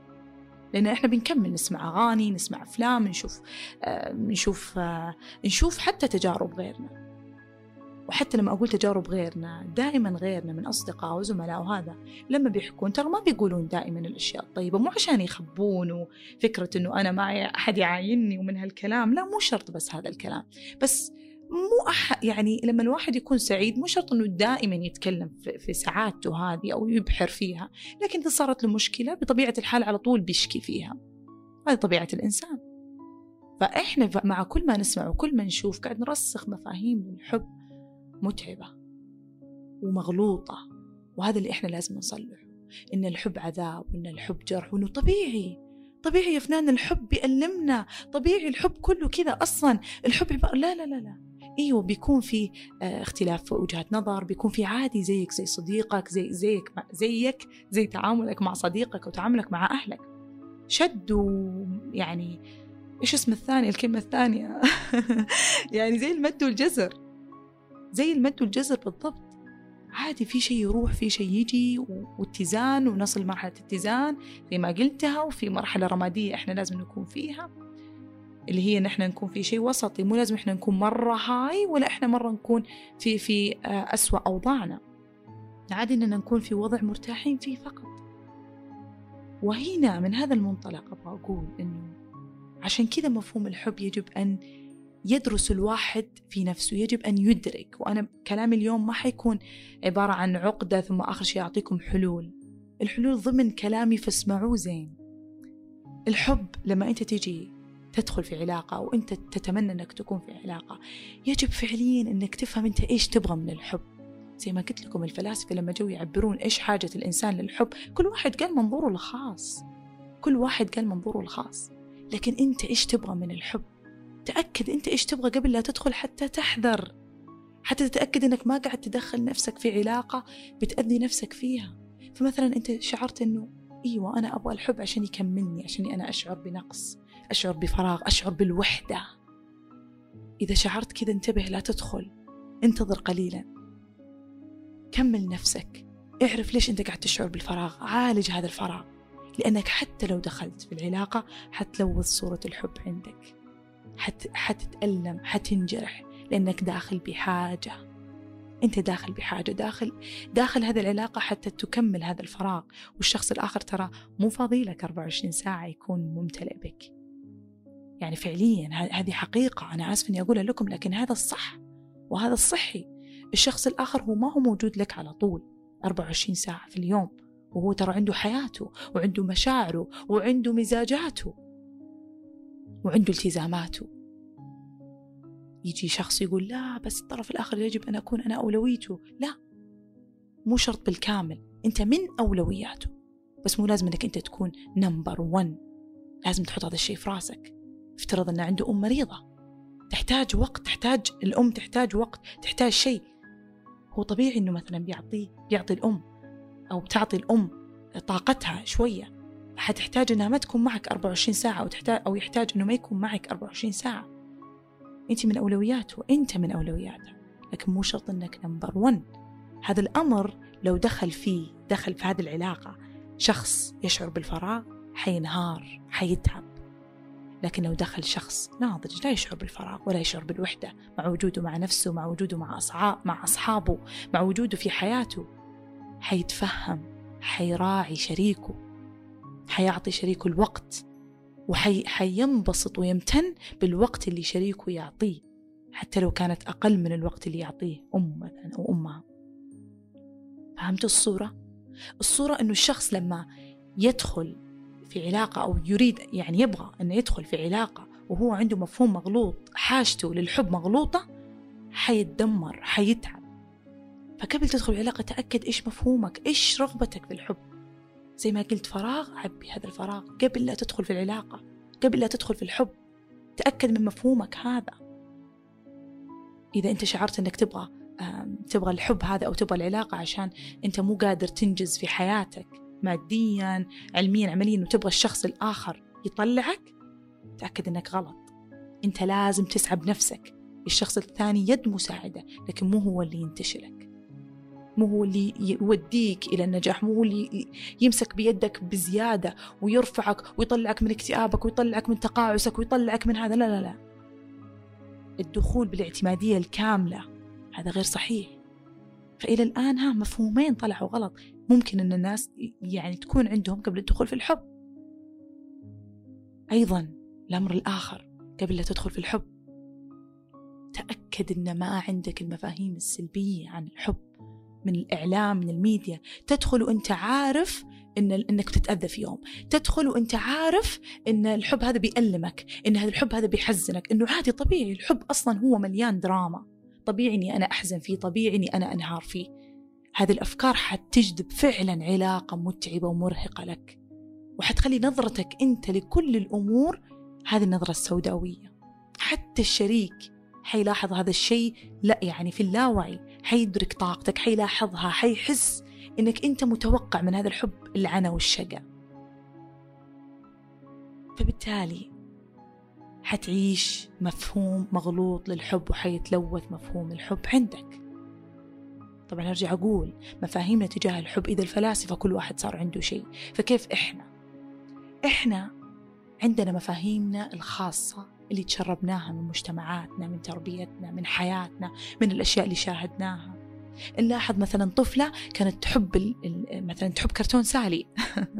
S2: لأن إحنا بنكمل نسمع أغاني نسمع أفلام نشوف آه نشوف آه نشوف حتى تجارب غيرنا. وحتى لما أقول تجارب غيرنا دائما غيرنا من أصدقاء وزملاء وهذا لما بيحكون ترى ما بيقولون دائما الأشياء الطيبة مو عشان يخبون وفكرة إنه أنا معي أحد يعاينني ومن هالكلام لا مو شرط بس هذا الكلام. بس مو أح يعني لما الواحد يكون سعيد مو شرط إنه دائما يتكلم في, سعادته هذه أو يبحر فيها، لكن إذا صارت له مشكلة بطبيعة الحال على طول بيشكي فيها. هذه طبيعة الإنسان. فإحنا مع كل ما نسمع وكل ما نشوف قاعد نرسخ مفاهيم للحب متعبة ومغلوطة وهذا اللي إحنا لازم نصلحه إن الحب عذاب وإن الحب جرح وإنه طبيعي طبيعي يا فنان الحب بيألمنا طبيعي الحب كله كذا أصلا الحب لا لا لا لا إيوه بيكون في آه، اختلاف في وجهات نظر بيكون في عادي زيك زي صديقك زي زيك زيك زي تعاملك مع صديقك وتعاملك مع أهلك. شد ويعني إيش اسم الثاني؟ الكلمة الثانية. يعني زي المد والجزر. زي المد والجزر بالضبط. عادي في شيء يروح في شيء يجي واتزان ونصل مرحلة اتزان زي ما قلتها وفي مرحلة رمادية إحنا لازم نكون فيها. اللي هي نحن نكون في شيء وسطي مو لازم إحنا نكون مرة هاي ولا إحنا مرة نكون في في آه، أسوأ أوضاعنا. عادي إننا نكون في وضع مرتاحين فيه فقط. وهنا من هذا المنطلق أبغى أقول إنه عشان كذا مفهوم الحب يجب أن يدرس الواحد في نفسه يجب أن يدرك. وأنا كلامي اليوم ما حيكون عبارة عن عقدة ثم آخر شيء أعطيكم حلول. الحلول ضمن كلامي فاسمعوه زين. الحب لما أنت تيجي تدخل في علاقة أو أنت تتمنى أنك تكون في علاقة يجب فعليا أنك تفهم أنت إيش تبغى من الحب. زي ما قلت لكم الفلاسفة لما جو يعبرون إيش حاجة الإنسان للحب كل واحد قال منظوره الخاص. كل واحد قال منظوره الخاص. لكن أنت إيش تبغى من الحب؟ تأكد أنت إيش تبغى قبل لا تدخل حتى تحذر. حتى تتأكد أنك ما قاعد تدخل نفسك في علاقة بتأذي نفسك فيها. فمثلا أنت شعرت أنه أيوة أنا أبغى الحب عشان يكملني عشان أنا أشعر بنقص. أشعر بفراغ أشعر بالوحدة. إذا شعرت كذا انتبه لا تدخل. انتظر قليلا. كمل نفسك. اعرف ليش أنت قاعد تشعر بالفراغ. عالج هذا الفراغ. لأنك حتى لو دخلت في العلاقة حتلوث صورة الحب عندك. حت... حتتألم حتنجرح. لأنك داخل بحاجة. أنت داخل بحاجة. داخل داخل هذه العلاقة حتى تكمل هذا الفراغ. والشخص الآخر ترى مو فاضي لك 24 ساعة يكون ممتلئ بك. يعني فعليا هذه حقيقة أنا آسف إني أقولها لكم لكن هذا الصح وهذا الصحي. الشخص الآخر هو ما هو موجود لك على طول 24 ساعة في اليوم وهو ترى عنده حياته وعنده مشاعره وعنده مزاجاته وعنده التزاماته. يجي شخص يقول لا بس الطرف الآخر يجب أن أكون أنا أولويته. لا مو شرط بالكامل أنت من أولوياته. بس مو لازم أنك أنت تكون نمبر ون لازم تحط هذا الشيء في راسك. افترض أن عنده أم مريضة. تحتاج وقت تحتاج الأم تحتاج وقت تحتاج شيء. هو طبيعي أنه مثلا بيعطيه بيعطي الأم أو بتعطي الأم طاقتها شوية. حتحتاج أنها ما تكون معك 24 ساعة أو تحتاج أو يحتاج أنه ما يكون معك 24 ساعة. أنت من أولوياته أنت من أولوياته. لكن مو شرط أنك نمبر 1 هذا الأمر لو دخل فيه دخل في هذه العلاقة شخص يشعر بالفراغ حينهار حيتعب. لكن لو دخل شخص ناضج لا يشعر بالفراغ ولا يشعر بالوحدة مع وجوده مع نفسه مع وجوده مع مع أصحابه مع وجوده في حياته حيتفهم حيراعي شريكه حيعطي شريكه الوقت وحينبسط ويمتن بالوقت اللي شريكه يعطيه حتى لو كانت أقل من الوقت اللي يعطيه أمه مثلا أو أمها فهمتوا الصورة؟ الصورة أنه الشخص لما يدخل في علاقة أو يريد يعني يبغى أنه يدخل في علاقة وهو عنده مفهوم مغلوط حاجته للحب مغلوطة حيتدمر حيتعب. فقبل تدخل علاقة تأكد إيش مفهومك إيش رغبتك في الحب. زي ما قلت فراغ عبي هذا الفراغ. قبل لا تدخل في العلاقة قبل لا تدخل في الحب تأكد من مفهومك هذا. إذا أنت شعرت أنك تبغى تبغى الحب هذا أو تبغى العلاقة عشان أنت مو قادر تنجز في حياتك ماديا علميا عمليا وتبغى الشخص الآخر يطلعك تأكد أنك غلط. أنت لازم تسعى بنفسك الشخص الثاني يد مساعدة لكن مو هو اللي ينتشلك مو هو اللي يوديك إلى النجاح. مو هو اللي يمسك بيدك بزيادة ويرفعك ويطلعك من اكتئابك ويطلعك من تقاعسك ويطلعك من هذا. لا لا لا. الدخول بالاعتمادية الكاملة هذا غير صحيح. فإلى الآن ها مفهومين طلعوا غلط. ممكن أن الناس يعني تكون عندهم قبل الدخول في الحب. أيضا الأمر الآخر قبل لا تدخل في الحب. تأكد أن ما عندك المفاهيم السلبية عن الحب من الإعلام من الميديا. تدخل وأنت عارف إن إنك بتتأذى في يوم. تدخل وأنت عارف إن الحب هذا بيألمك إن هذا الحب هذا بيحزنك. إنه عادي طبيعي. الحب أصلا هو مليان دراما. طبيعي إني أنا أحزن فيه طبيعي إني أنا أنهار فيه. هذه الأفكار حتجذب فعلا علاقة متعبة ومرهقة لك. وحتخلي نظرتك أنت لكل الأمور هذه النظرة السوداوية. حتى الشريك حيلاحظ هذا الشيء لا يعني في اللاوعي حيدرك طاقتك حيلاحظها حيحس إنك أنت متوقع من هذا الحب العنى والشقى فبالتالي حتعيش مفهوم مغلوط للحب وحيتلوث مفهوم الحب عندك. طبعا أرجع أقول مفاهيمنا تجاه الحب إذا الفلاسفة كل واحد صار عنده شيء فكيف إحنا؟ إحنا عندنا مفاهيمنا الخاصة اللي تشربناها من مجتمعاتنا من تربيتنا من حياتنا من الأشياء اللي شاهدناها. نلاحظ مثلا طفلة كانت تحب مثلا تحب كرتون سالي.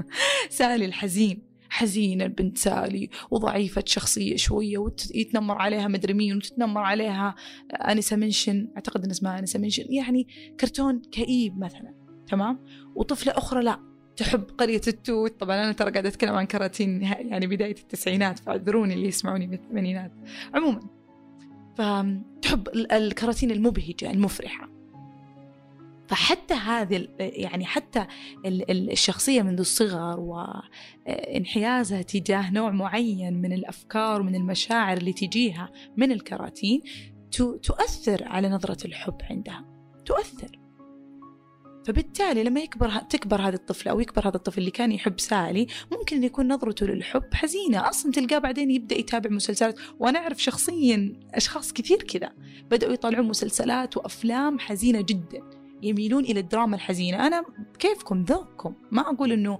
S2: سالي الحزين. حزينة البنت سالي وضعيفة شخصية شوية ويتنمر عليها مدري مين وتتنمر عليها أنسة منشن أعتقد أن اسمها أنسة منشن يعني كرتون كئيب مثلا تمام؟ وطفلة أخرى لا تحب قرية التوت طبعا أنا ترى قاعدة أتكلم عن كراتين يعني بداية التسعينات فاعذروني اللي يسمعوني من الثمانينات. عموما فتحب الكراتين المبهجة المفرحة. فحتى هذه يعني حتى الشخصية منذ الصغر وانحيازها تجاه نوع معين من الأفكار ومن المشاعر اللي تجيها من الكراتين تؤثر على نظرة الحب عندها. تؤثر. فبالتالي لما يكبر تكبر هذه الطفلة أو يكبر هذا الطفل اللي كان يحب سالي ممكن أن يكون نظرته للحب حزينة. أصلا تلقاه بعدين يبدأ يتابع مسلسلات. وأنا أعرف شخصيا أشخاص كثير كذا بدأوا يطالعون مسلسلات وأفلام حزينة جدا. يميلون إلى الدراما الحزينة. أنا كيفكم ذوقكم. ما أقول أنه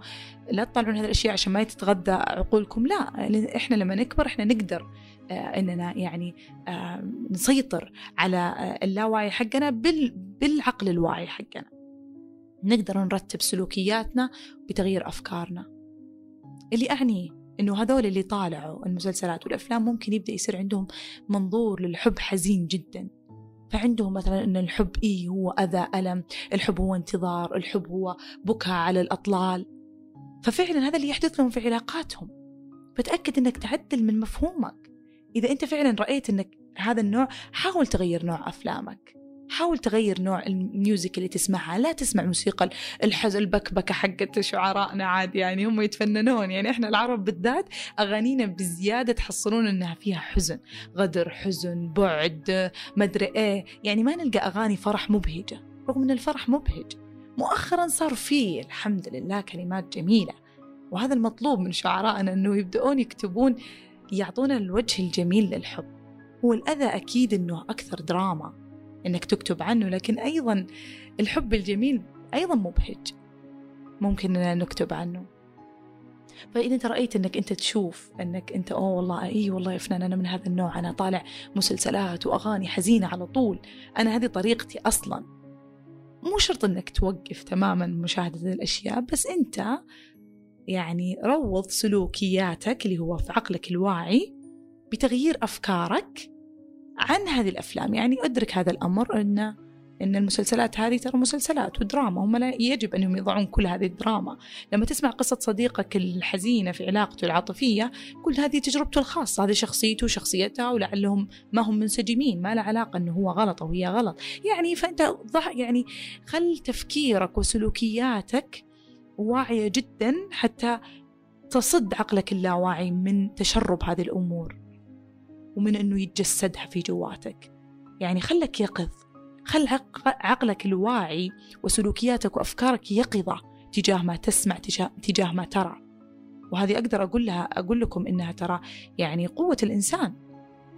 S2: لا تطلعون هذه الأشياء عشان ما تتغذى عقولكم لا. إحنا لما نكبر إحنا نقدر آه، إننا يعني آه، نسيطر على آه، اللاوعي حقنا بالعقل الواعي حقنا. نقدر نرتب سلوكياتنا بتغيير أفكارنا. اللي اعنيه إنه هذول اللي طالعوا المسلسلات والأفلام ممكن يبدأ يصير عندهم منظور للحب حزين جدا. فعندهم مثلا إن الحب اي هو أذى ألم الحب هو انتظار الحب هو بكاء على الأطلال. ففعلا هذا اللي يحدث لهم في علاقاتهم. فتأكد إنك تعدل من مفهومك. إذا أنت فعلا رأيت أنك هذا النوع حاول تغير نوع أفلامك. حاول تغير نوع الميوزك اللي تسمعها. لا تسمع موسيقى الحزن البكبكة حقت شعرائنا عاد يعني هم يتفننون. يعني إحنا العرب بالذات أغانينا بزيادة تحصلون إنها فيها حزن غدر حزن بعد مدري إيه. يعني ما نلقى أغاني فرح مبهجة رغم إن الفرح مبهج. مؤخرا صار فيه الحمد لله كلمات جميلة وهذا المطلوب من شعرائنا إنه يبدأون يكتبون يعطونا الوجه الجميل للحب. هو الأذى أكيد أنه أكثر دراما. أنك تكتب عنه لكن أيضا الحب الجميل أيضا مبهج ممكن أننا نكتب عنه. فإذا أنت رأيت أنك أنت تشوف أنك أنت أوه والله أي والله يا فنان أنا من هذا النوع أنا طالع مسلسلات وأغاني حزينة على طول أنا هذه طريقتي أصلا. مو شرط أنك توقف تماما مشاهدة الأشياء بس أنت يعني روض سلوكياتك اللي هو في عقلك الواعي بتغيير أفكارك عن هذه الأفلام. يعني أدرك هذا الأمر أن إن المسلسلات هذه ترى مسلسلات ودراما. هم لا يجب أنهم يضعون كل هذه الدراما. لما تسمع قصة صديقك الحزينة في علاقته العاطفية كل هذه تجربته الخاصة. هذه شخصيته وشخصيتها ولعلهم ما هم منسجمين. ما له علاقة أنه هو غلط أو هي غلط. يعني فأنت ضح يعني خل تفكيرك وسلوكياتك واعية جدا حتى تصد عقلك اللاواعي من تشرب هذه الأمور. ومن أنه يتجسدها في جواتك. يعني خلك يقظ. خل عقلك الواعي وسلوكياتك وأفكارك يقظة تجاه ما تسمع تجاه ما ترى. وهذه أقدر أقول لها أقول لكم إنها ترى يعني قوة الإنسان.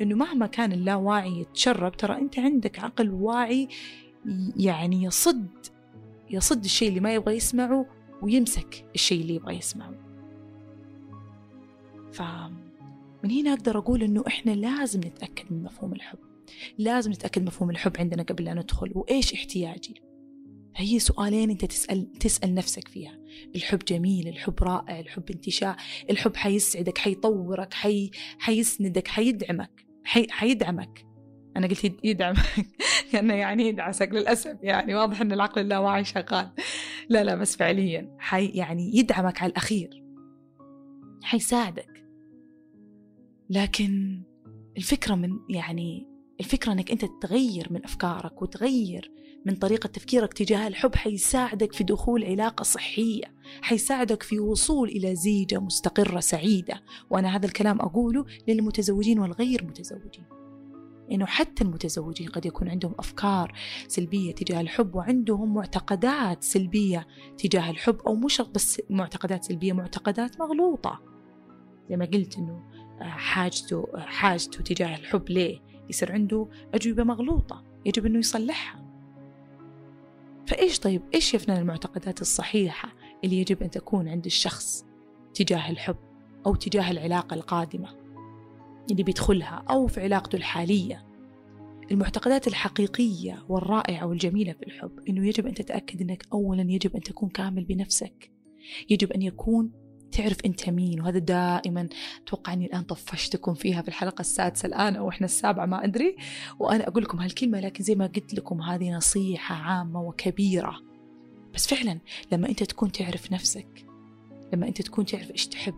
S2: إنه مهما كان اللاواعي يتشرب ترى أنت عندك عقل واعي يعني يصد يصد الشيء اللي ما يبغى يسمعه ويمسك الشيء اللي يبغى يسمعه. فمن هنا أقدر أقول أنه إحنا لازم نتأكد من مفهوم الحب. لازم نتأكد مفهوم الحب عندنا قبل لا ندخل. وإيش احتياجي؟ هي سؤالين أنت تسأل تسأل نفسك فيها. الحب جميل الحب رائع الحب انتشاء الحب حيسعدك حيطورك حي... حيسندك حيدعمك حي... حيدعمك. أنا قلت يدعمك. كأنه يعني يدعسك للأسف. يعني واضح أن العقل اللاواعي شغال. لا لا بس فعليا. حي يعني يدعمك على الأخير. حيساعدك. لكن الفكرة من يعني الفكرة أنك أنت تغير من أفكارك وتغير من طريقة تفكيرك تجاه الحب حيساعدك في دخول علاقة صحية حيساعدك في وصول إلى زيجة مستقرة سعيدة. وأنا هذا الكلام أقوله للمتزوجين والغير متزوجين. إنه حتى المتزوجين قد يكون عندهم أفكار سلبية تجاه الحب وعندهم معتقدات سلبية تجاه الحب أو مش بس معتقدات سلبية معتقدات مغلوطة. زي ما قلت إنه حاجته حاجته تجاه الحب ليه؟ يصير عنده أجوبة مغلوطة يجب إنه يصلحها. فإيش طيب إيش يفنن المعتقدات الصحيحة اللي يجب أن تكون عند الشخص تجاه الحب أو تجاه العلاقة القادمة اللي بيدخلها أو في علاقته الحالية؟ المعتقدات الحقيقية والرائعة والجميلة في الحب إنه يجب أن تتأكد أنك أولا يجب أن تكون كامل بنفسك. يجب أن يكون تعرف أنت مين وهذا دائما أتوقع أني الآن طفشتكم فيها في الحلقة السادسة الآن أو إحنا السابعة ما أدري. وأنا أقول لكم هالكلمة لكن زي ما قلت لكم هذه نصيحة عامة وكبيرة. بس فعلا لما أنت تكون تعرف نفسك لما أنت تكون تعرف إيش تحب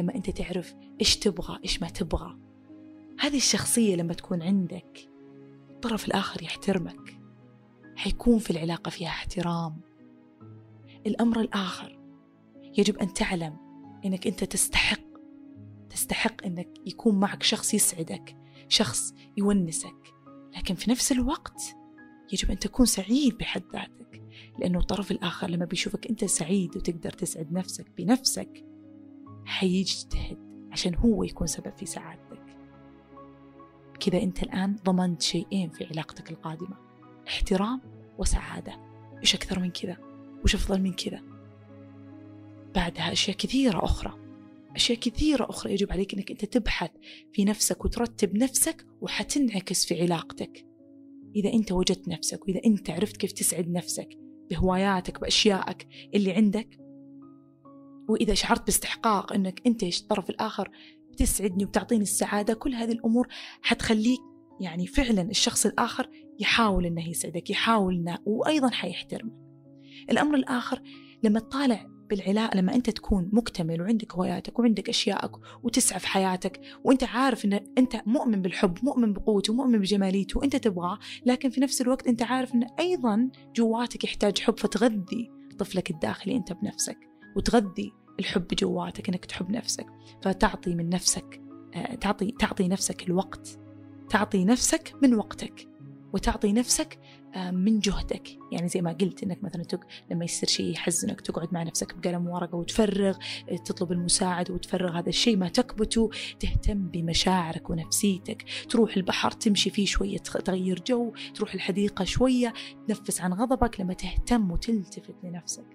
S2: لما أنت تعرف إيش تبغى إيش ما تبغى هذه الشخصية لما تكون عندك الطرف الآخر يحترمك حيكون في العلاقة فيها احترام. الأمر الآخر يجب أن تعلم أنك أنت تستحق تستحق أنك يكون معك شخص يسعدك شخص يونسك. لكن في نفس الوقت يجب أن تكون سعيد بحد ذاتك لأنه الطرف الآخر لما بيشوفك أنت سعيد وتقدر تسعد نفسك بنفسك حيجتهد عشان هو يكون سبب في سعادتك. كذا أنت الآن ضمنت شيئين في علاقتك القادمة احترام وسعادة. إيش أكثر من كذا؟ وش أفضل من كذا؟ بعدها أشياء كثيرة أخرى. أشياء كثيرة أخرى يجب عليك أنك أنت تبحث في نفسك وترتب نفسك وحتنعكس في علاقتك. إذا أنت وجدت نفسك وإذا أنت عرفت كيف تسعد نفسك بهواياتك بأشيائك اللي عندك وإذا شعرت باستحقاق أنك أنت الطرف الآخر بتسعدني وبتعطيني السعادة كل هذه الأمور حتخليك يعني فعلا الشخص الآخر يحاول أنه يسعدك يحاول أنه وأيضا حيحترمك. الأمر الآخر لما تطالع بالعلاقة لما أنت تكون مكتمل وعندك هواياتك وعندك أشيائك وتسعى في حياتك وأنت عارف أن أنت مؤمن بالحب مؤمن بقوته مؤمن بجماليته وأنت تبغاه لكن في نفس الوقت أنت عارف أن أيضا جواتك يحتاج حب فتغذي طفلك الداخلي أنت بنفسك وتغذي الحب جواتك أنك تحب نفسك. فتعطي من نفسك آه، تعطي تعطي نفسك الوقت تعطي نفسك من وقتك وتعطي نفسك من جهدك. يعني زي ما قلت إنك مثلا تق... لما يصير شيء يحزنك تقعد مع نفسك بقلم ورقة وتفرغ آه، تطلب المساعده وتفرغ هذا الشيء ما تكبته تهتم بمشاعرك ونفسيتك. تروح البحر تمشي فيه شوية تغير جو تروح الحديقة شوية تنفس عن غضبك لما تهتم وتلتفت لنفسك.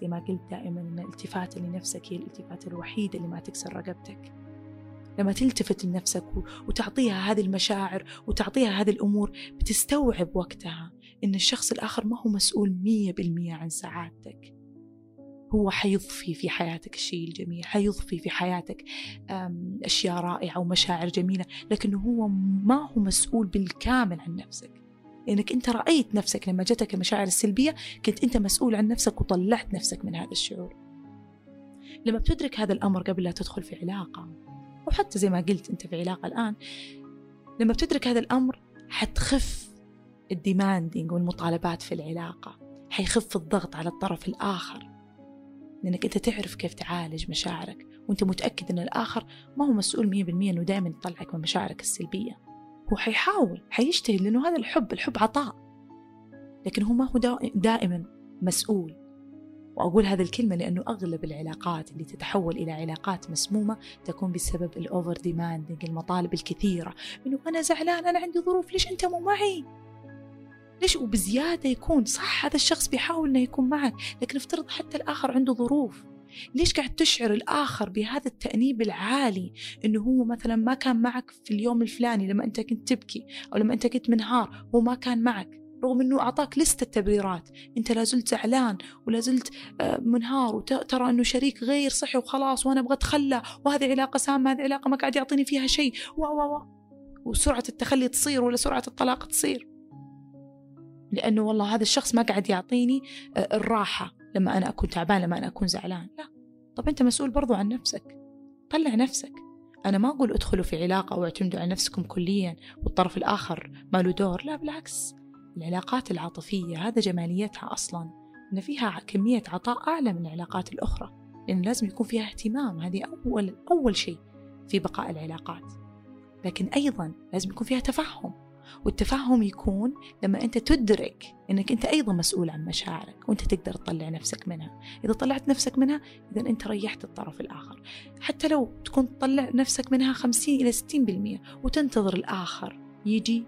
S2: زي ما قلت دائما إن الالتفات لنفسك هي الالتفات الوحيدة اللي ما تكسر رقبتك. لما تلتفت لنفسك وتعطيها هذه المشاعر وتعطيها هذه الأمور بتستوعب وقتها. إن الشخص الآخر ما هو مسؤول مية بالمية عن سعادتك. هو حيضفي في حياتك الشيء الجميل حيضفي في حياتك أشياء رائعة ومشاعر جميلة لكنه هو ما هو مسؤول بالكامل عن نفسك. لأنك أنت رأيت نفسك لما جتك المشاعر السلبية كنت أنت مسؤول عن نفسك وطلعت نفسك من هذا الشعور. لما بتدرك هذا الأمر قبل لا تدخل في علاقة أو حتى زي ما قلت أنت في علاقة الآن لما بتدرك هذا الأمر حتخف الديماندينج والمطالبات في العلاقة حيخف الضغط على الطرف الآخر. لأنك أنت تعرف كيف تعالج مشاعرك وأنت متأكد أن الآخر ما هو مسؤول مية بالمية أنه دائما يطلعك من مشاعرك السلبية. هو حيحاول حيجتهد لأنه هذا الحب الحب عطاء. لكن هو ما هو دائما مسؤول. وأقول هذه الكلمة لأنه أغلب العلاقات اللي تتحول إلى علاقات مسمومة تكون بسبب الأوفر ديماندنج المطالب الكثيرة. إنه أنا زعلان أنا عندي ظروف ليش أنت مو معي؟ ليش وبزيادة يكون؟ صح هذا الشخص بيحاول إنه يكون معك لكن افترض حتى الآخر عنده ظروف. ليش قاعد تشعر الآخر بهذا التأنيب العالي إنه هو مثلا ما كان معك في اليوم الفلاني لما أنت كنت تبكي أو لما أنت كنت منهار هو ما كان معك رغم أنه أعطاك لستة تبريرات. أنت لازلت زعلان ولازلت آه، منهار وترى أنه شريك غير صحي وخلاص وأنا أبغى أتخلى وهذه علاقة سامة هذه علاقة ما قاعد يعطيني فيها شيء. و و و وسرعة التخلي تصير ولا سرعة الطلاق تصير. لأنه والله هذا الشخص ما قاعد يعطيني آه، الراحة لما أنا أكون تعبان لما أنا أكون زعلان. لا. طب أنت مسؤول برضو عن نفسك. طلع نفسك. أنا ما أقول ادخلوا في علاقة أو اعتمدوا على نفسكم كليا والطرف الآخر ما له دور. لا بالعكس. العلاقات العاطفية هذا جماليتها أصلا. إن فيها كمية عطاء أعلى من العلاقات الأخرى. لأن لازم يكون فيها اهتمام. هذه أول أول شيء في بقاء العلاقات. لكن أيضا لازم يكون فيها تفهم والتفهم يكون لما أنت تدرك أنك أنت أيضا مسؤول عن مشاعرك وأنت تقدر تطلع نفسك منها. إذا طلعت نفسك منها إذا أنت ريحت الطرف الآخر. حتى لو تكون تطلع نفسك منها 50 إلى 60% وتنتظر الآخر يجي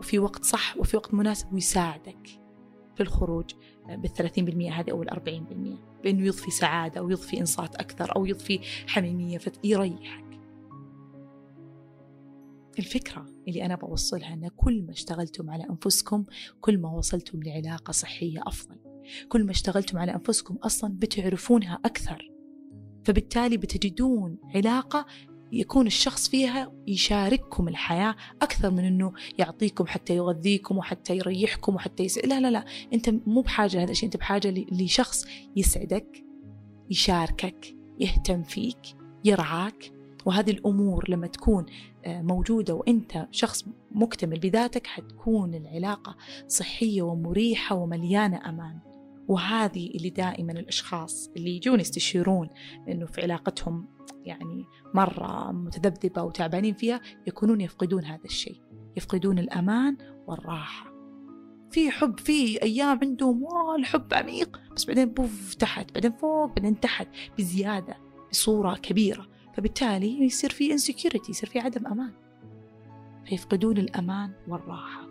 S2: وفي وقت صح وفي وقت مناسب ويساعدك في الخروج بالثلاثين بالمئة هذه أو الأربعين بالمئة. بأنه يضفي سعادة أو يضفي إنصات أكثر أو يضفي حميمية فيريحك الفكرة اللي أنا بوصلها أن كل ما اشتغلتم على أنفسكم كل ما وصلتم لعلاقة صحية أفضل. كل ما اشتغلتم على أنفسكم أصلا بتعرفونها أكثر. فبالتالي بتجدون علاقة يكون الشخص فيها يشارككم الحياة أكثر من أنه يعطيكم حتى يغذيكم وحتى يريحكم وحتى يسعد لا لا لا أنت مو بحاجة هذا الشيء أنت بحاجة لشخص يسعدك يشاركك يهتم فيك يرعاك. وهذه الأمور لما تكون آه، موجودة وأنت شخص مكتمل بذاتك حتكون العلاقة صحية ومريحة ومليانة أمان. وهذه اللي دائما الأشخاص اللي يجون يستشيرون أنه في علاقتهم يعني مرة متذبذبة وتعبانين فيها يكونون يفقدون هذا الشيء يفقدون الأمان والراحة. في حب في أيام عندهم واو الحب عميق بس بعدين بوف تحت بعدين فوق بعدين تحت بزيادة بصورة كبيرة. فبالتالي يصير في insecurity يصير في عدم أمان. فيفقدون الأمان والراحة.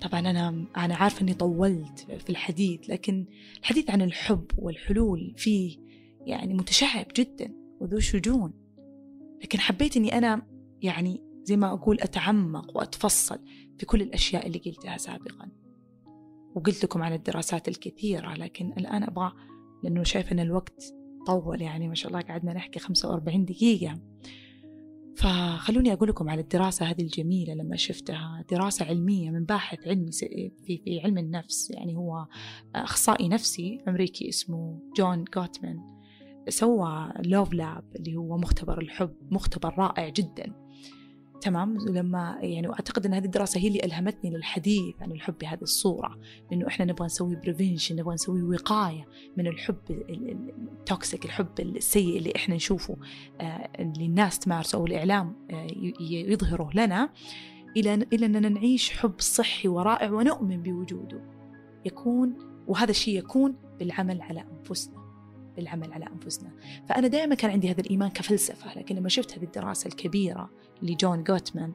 S2: طبعا أنا أنا عارفة إني طولت في الحديث لكن الحديث عن الحب والحلول فيه يعني متشعب جدا وذو شجون. لكن حبيت إني أنا يعني زي ما أقول أتعمق وأتفصل في كل الأشياء اللي قلتها سابقا. وقلت لكم عن الدراسات الكثيرة لكن الآن أبغى لأنه شايف أن الوقت طول يعني ما شاء الله قعدنا نحكي 45 دقيقة. فخلوني أقول لكم على الدراسة هذه الجميلة لما شفتها دراسة علمية من باحث علمي في, في علم النفس يعني هو أخصائي نفسي أمريكي اسمه جون جوتمان سوى لوف لاب اللي هو مختبر الحب مختبر رائع جدا. تمام؟ لما يعني واعتقد إن هذه الدراسة هي اللي ألهمتني للحديث عن الحب بهذه الصورة انه إحنا نبغى نسوي prevention نبغى نسوي وقاية من الحب ال toxic الحب السيء اللي إحنا نشوفه آه اللي الناس تمارسه أو الإعلام آه يظهره لنا إلى إلى أننا نعيش حب صحي ورائع ونؤمن بوجوده. يكون وهذا الشيء يكون بالعمل على أنفسنا بالعمل على أنفسنا. فأنا دائما كان عندي هذا الإيمان كفلسفة لكن لما شفت هذه الدراسة الكبيرة لجون جوتمان.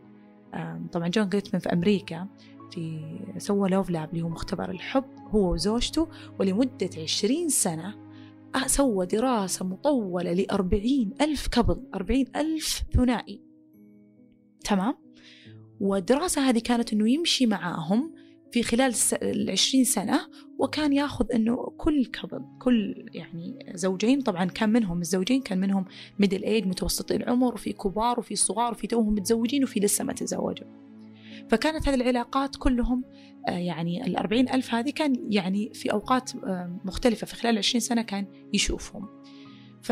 S2: طبعا جون جوتمان في أمريكا في سوى لوف لاب اللي هو مختبر الحب هو وزوجته ولمدة عشرين سنة سوى دراسة مطولة لأربعين ألف كبل أربعين ألف ثنائي. تمام؟ والدراسة هذه كانت أنه يمشي معاهم في خلال العشرين سنة وكان ياخذ إنه كل كبل كل يعني زوجين طبعا كان منهم الزوجين كان منهم ميدل ايج متوسطي العمر وفي كبار وفي صغار وفي توهم متزوجين وفي لسه ما تزوجوا. فكانت هذه العلاقات كلهم يعني الأربعين ألف هذه كان يعني في أوقات مختلفة في خلال العشرين سنة كان يشوفهم. ف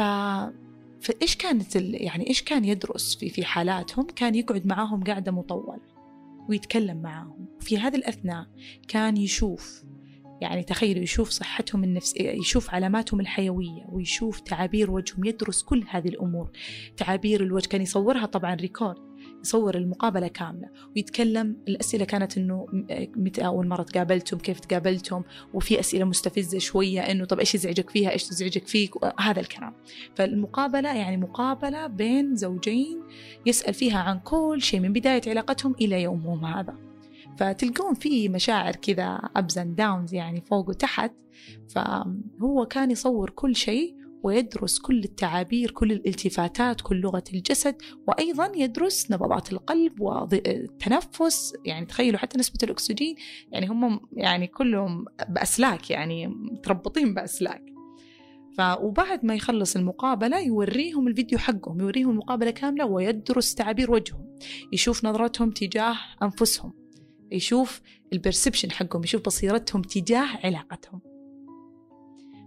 S2: فإيش كانت يعني إيش كان يدرس في في حالاتهم؟ كان يقعد معاهم قعدة مطولة. ويتكلم معاهم. في هذه الأثناء كان يشوف يعني تخيلوا يشوف صحتهم النفسية يشوف علاماتهم الحيوية ويشوف تعابير وجههم يدرس كل هذه الأمور. تعابير الوجه كان يصورها طبعا ريكورد. يصور المقابلة كاملة ويتكلم الأسئلة كانت إنه متى أول مرة تقابلتم كيف تقابلتم وفي أسئلة مستفزة شوية إنه طب إيش يزعجك فيها إيش تزعجك فيك هذا الكلام. فالمقابلة يعني مقابلة بين زوجين يسأل فيها عن كل شيء من بداية علاقتهم إلى يومهم هذا. فتلقون في مشاعر كذا أبز أند داونز يعني فوق وتحت. فهو كان يصور كل شيء ويدرس كل التعابير كل الالتفاتات كل لغة الجسد وأيضا يدرس نبضات القلب والتنفس يعني تخيلوا حتى نسبة الأكسجين يعني هم يعني كلهم بأسلاك يعني متربطين بأسلاك. ف وبعد ما يخلص المقابلة يوريهم الفيديو حقهم يوريهم المقابلة كاملة ويدرس تعابير وجههم. يشوف نظرتهم تجاه أنفسهم. يشوف البرسبشن حقهم يشوف بصيرتهم تجاه علاقتهم.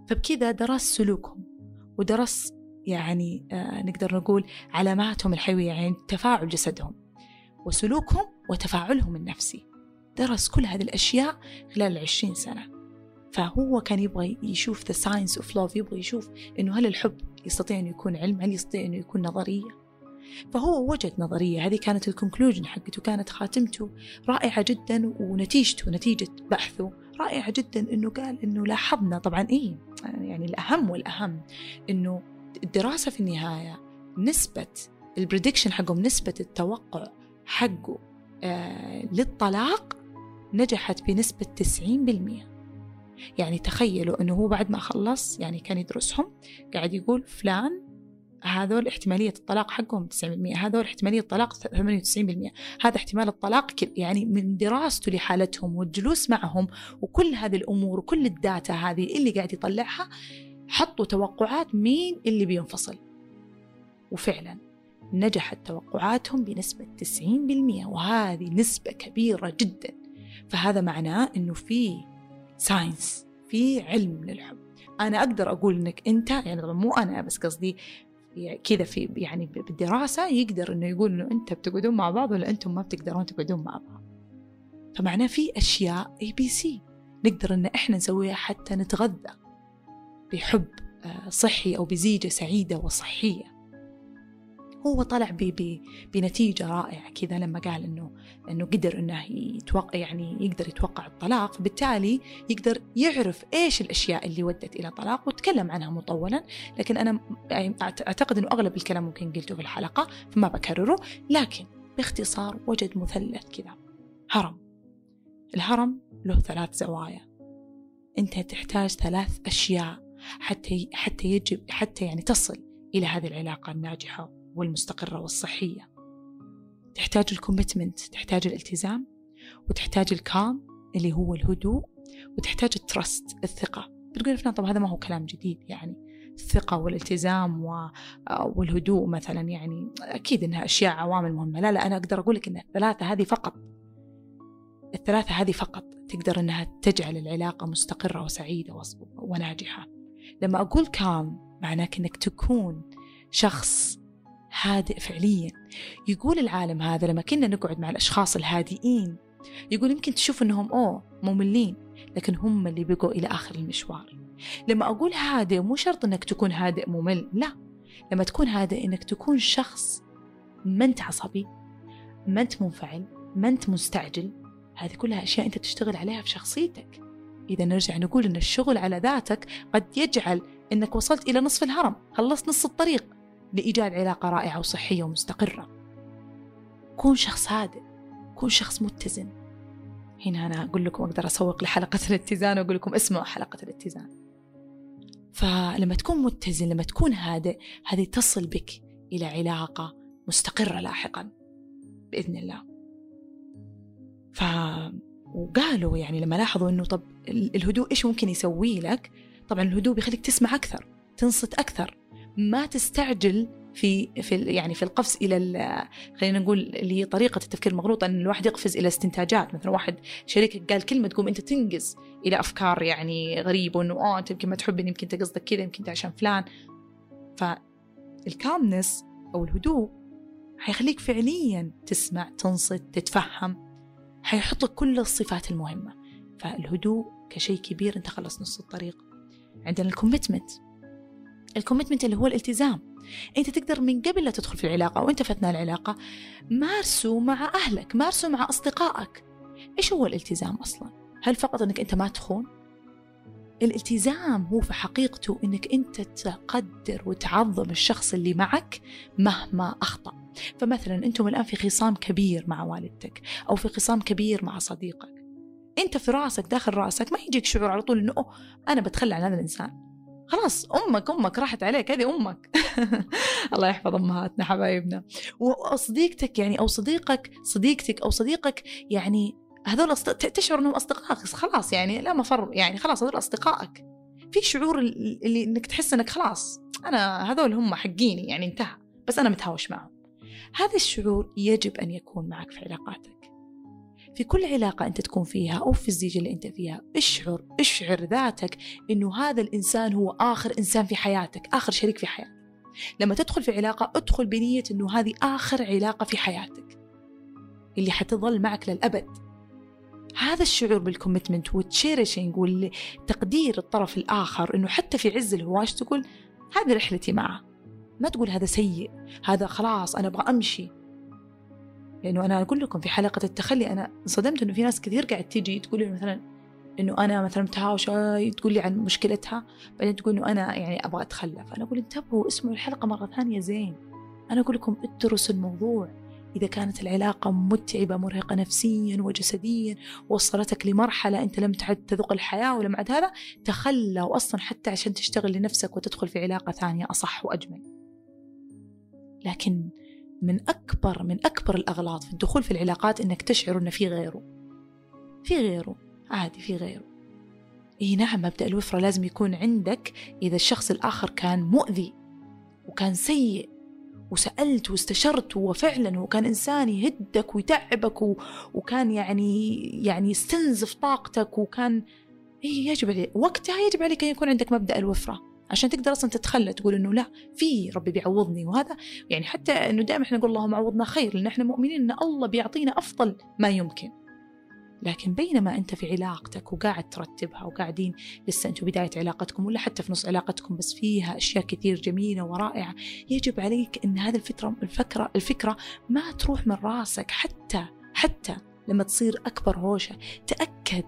S2: فبكذا درس سلوكهم. ودرس يعني آه نقدر نقول علاماتهم الحيوية يعني تفاعل جسدهم وسلوكهم وتفاعلهم النفسي. درس كل هذه الأشياء خلال العشرين سنة. فهو كان يبغى يشوف the science of love يبغى يشوف إنه هل الحب يستطيع أن يكون علم؟ هل يستطيع أنه يكون نظرية؟ فهو وجد نظرية. هذه كانت الكونكلوجن حقته كانت خاتمته رائعة جدا ونتيجته نتيجة بحثه. رائعة جدا إنه قال إنه لاحظنا طبعا إيه يعني الأهم والأهم إنه الدراسة في النهاية نسبة البريدكشن حقهم نسبة التوقع حقه آه للطلاق نجحت بنسبة 90% يعني تخيلوا إنه هو بعد ما خلص يعني كان يدرسهم قاعد يقول فلان هذول احتمالية الطلاق حقهم 90% هذول احتمالية الطلاق 98% هذا احتمال الطلاق يعني من دراسته لحالتهم والجلوس معهم وكل هذه الأمور وكل ال data هذه اللي قاعد يطلعها حطوا توقعات مين اللي بينفصل. وفعلا نجحت توقعاتهم بنسبة 90% وهذه نسبة كبيرة جدا. فهذا معناه إنه في science في علم للحب. أنا أقدر أقول إنك أنت يعني طبعا مو أنا بس قصدي كذا في يعني بالدراسة يقدر إنه يقول إنه أنت بتقعدون مع بعض ولا أنتم ما بتقدرون تقعدون مع بعض. فمعناه في أشياء ABC نقدر إن إحنا نسويها حتى نتغذى بحب آه، صحي أو بزيجة سعيدة وصحية. هو طلع بي بنتيجة رائعة كذا لما قال إنه إنه قدر إنه يتوقع يعني يقدر يتوقع الطلاق فبالتالي يقدر يعرف إيش الأشياء اللي ودت إلى طلاق وتكلم عنها مطولا. لكن أنا يعني أعتقد إنه أغلب الكلام ممكن قلته في الحلقة فما بكرره. لكن باختصار وجد مثلث كذا. هرم. الهرم له ثلاث زوايا. أنت تحتاج ثلاث أشياء حتى حتى يجب حتى يعني تصل إلى هذه العلاقة الناجحة. والمستقرة والصحية. تحتاج الكوميتمنت تحتاج الالتزام وتحتاج الكام اللي هو الهدوء وتحتاج الترست الثقة. بتقول فلان طب هذا ما هو كلام جديد يعني الثقة والالتزام والهدوء مثلا يعني أكيد إنها أشياء عوامل مهمة. لا لا أنا أقدر أقول لك إن الثلاثة هذه فقط. الثلاثة هذه فقط تقدر إنها تجعل العلاقة مستقرة وسعيدة وناجحة. لما أقول كام معناه إنك تكون شخص هادئ فعليا. يقول العالم هذا لما كنا نقعد مع الأشخاص الهادئين يقول يمكن تشوف أنهم أوه مملين لكن هم اللي بقوا إلى آخر المشوار. لما أقول هادئ مو شرط أنك تكون هادئ ممل لا. لما تكون هادئ أنك تكون شخص ما أنت عصبي ما أنت منفعل ما أنت مستعجل. هذه كلها أشياء أنت تشتغل عليها في شخصيتك. إذا نرجع نقول أن الشغل على ذاتك قد يجعل أنك وصلت إلى نصف الهرم خلصت نص الطريق. لإيجاد علاقة رائعة وصحية ومستقرة. كون شخص هادئ كون شخص متزن. هنا أنا أقول لكم أقدر أسوق لحلقة الاتزان وأقول لكم اسمعوا حلقة الاتزان. فلما تكون متزن لما تكون هادئ هذه تصل بك إلى علاقة مستقرة لاحقا بإذن الله. ف وقالوا يعني لما لاحظوا إنه طب الهدوء إيش ممكن يسوي لك؟ طبعا الهدوء بيخليك تسمع أكثر تنصت أكثر. ما تستعجل في في يعني في القفز إلى خلينا نقول اللي هي طريقة التفكير المغلوطه أن الواحد يقفز إلى استنتاجات. مثلا واحد شريكك قال كلمة تقوم أنت تنقز إلى أفكار يعني غريبة إنه آه أنت يمكن ما تحبني يمكن انت قصدك كذا يمكن أنت عشان فلان. فالكامنس أو الهدوء حيخليك فعليا تسمع تنصت تتفهم حيحط لك كل الصفات المهمة. فالهدوء كشيء كبير أنت خلص نص الطريق. عندنا ال commitment ال commitment اللي هو الالتزام. أنت تقدر من قبل لا تدخل في العلاقة وأنت في اثناء العلاقة مارسه مع أهلك مارسه مع أصدقائك. إيش هو الالتزام أصلا؟ هل فقط أنك أنت ما تخون؟ الالتزام هو في حقيقته أنك أنت تقدر وتعظم الشخص اللي معك مهما أخطأ. فمثلا أنتم الآن في خصام كبير مع والدتك أو في خصام كبير مع صديقك. أنت في راسك داخل راسك ما يجيك شعور على طول إنه أنا بتخلى عن هذا الإنسان. خلاص أمك أمك راحت عليك هذه أمك. الله يحفظ أمهاتنا حبايبنا. وصديقتك يعني أو صديقك صديقتك أو صديقك يعني هذول تشعر إنهم أصدقائك خلاص يعني لا مفر يعني خلاص هذول أصدقائك. في شعور اللي إنك تحس إنك خلاص أنا هذول هم حقيني يعني انتهى بس أنا متهاوش معهم. هذا الشعور يجب أن يكون معك في علاقاتك. في كل علاقة أنت تكون فيها أو في الزيجة اللي أنت فيها اشعر اشعر ذاتك أنه هذا الإنسان هو آخر إنسان في حياتك آخر شريك في حياتك. لما تدخل في علاقة ادخل بنية أنه هذه آخر علاقة في حياتك اللي حتظل معك للأبد. هذا الشعور بال commitment وال cherishing والتقدير الطرف الآخر أنه حتى في عز الهواش تقول هذه رحلتي معه. ما تقول هذا سيء هذا خلاص أنا أبغى أمشي. لأنه أنا أقول لكم في حلقة التخلي أنا انصدمت إنه في ناس كثير قاعد تيجي تقول لي مثلا إنه أنا مثلا متهاوشة تقول لي عن مشكلتها بعدين تقول إنه أنا يعني أبغى أتخلى. فأنا أقول انتبهوا اسمعوا الحلقة مرة ثانية زين. أنا أقول لكم ادرسوا الموضوع. إذا كانت العلاقة متعبة مرهقة نفسيا وجسديا وصلتك لمرحلة أنت لم تعد تذوق الحياة ولم عد هذا تخلى وأصلا حتى عشان تشتغل لنفسك وتدخل في علاقة ثانية أصح وأجمل. لكن من أكبر من أكبر الأغلاط في الدخول في العلاقات إنك تشعر إن في غيره. في غيره. عادي في غيره. إي نعم مبدأ الوفرة لازم يكون عندك إذا الشخص الآخر كان مؤذي وكان سيء وسألت واستشرت وفعلا وكان إنسان يهدك ويتعبك. وكان يعني يعني يستنزف طاقتك وكان إيه يجب عليك وقتها يجب عليك أن يكون عندك مبدأ الوفرة. عشان تقدر أصلا تتخلى تقول إنه لا في ربي بيعوضني وهذا. يعني حتى إنه دائما إحنا نقول اللهم عوضنا خير لأن إحنا مؤمنين إن الله بيعطينا أفضل ما يمكن. لكن بينما أنت في علاقتك وقاعد ترتبها وقاعدين لسه أنتم بداية علاقتكم ولا حتى في نص علاقتكم بس فيها أشياء كثير جميلة ورائعة يجب عليك إن هذه الفترة الفكرة الفكرة ما تروح من راسك. حتى حتى لما تصير أكبر هوشة تأكد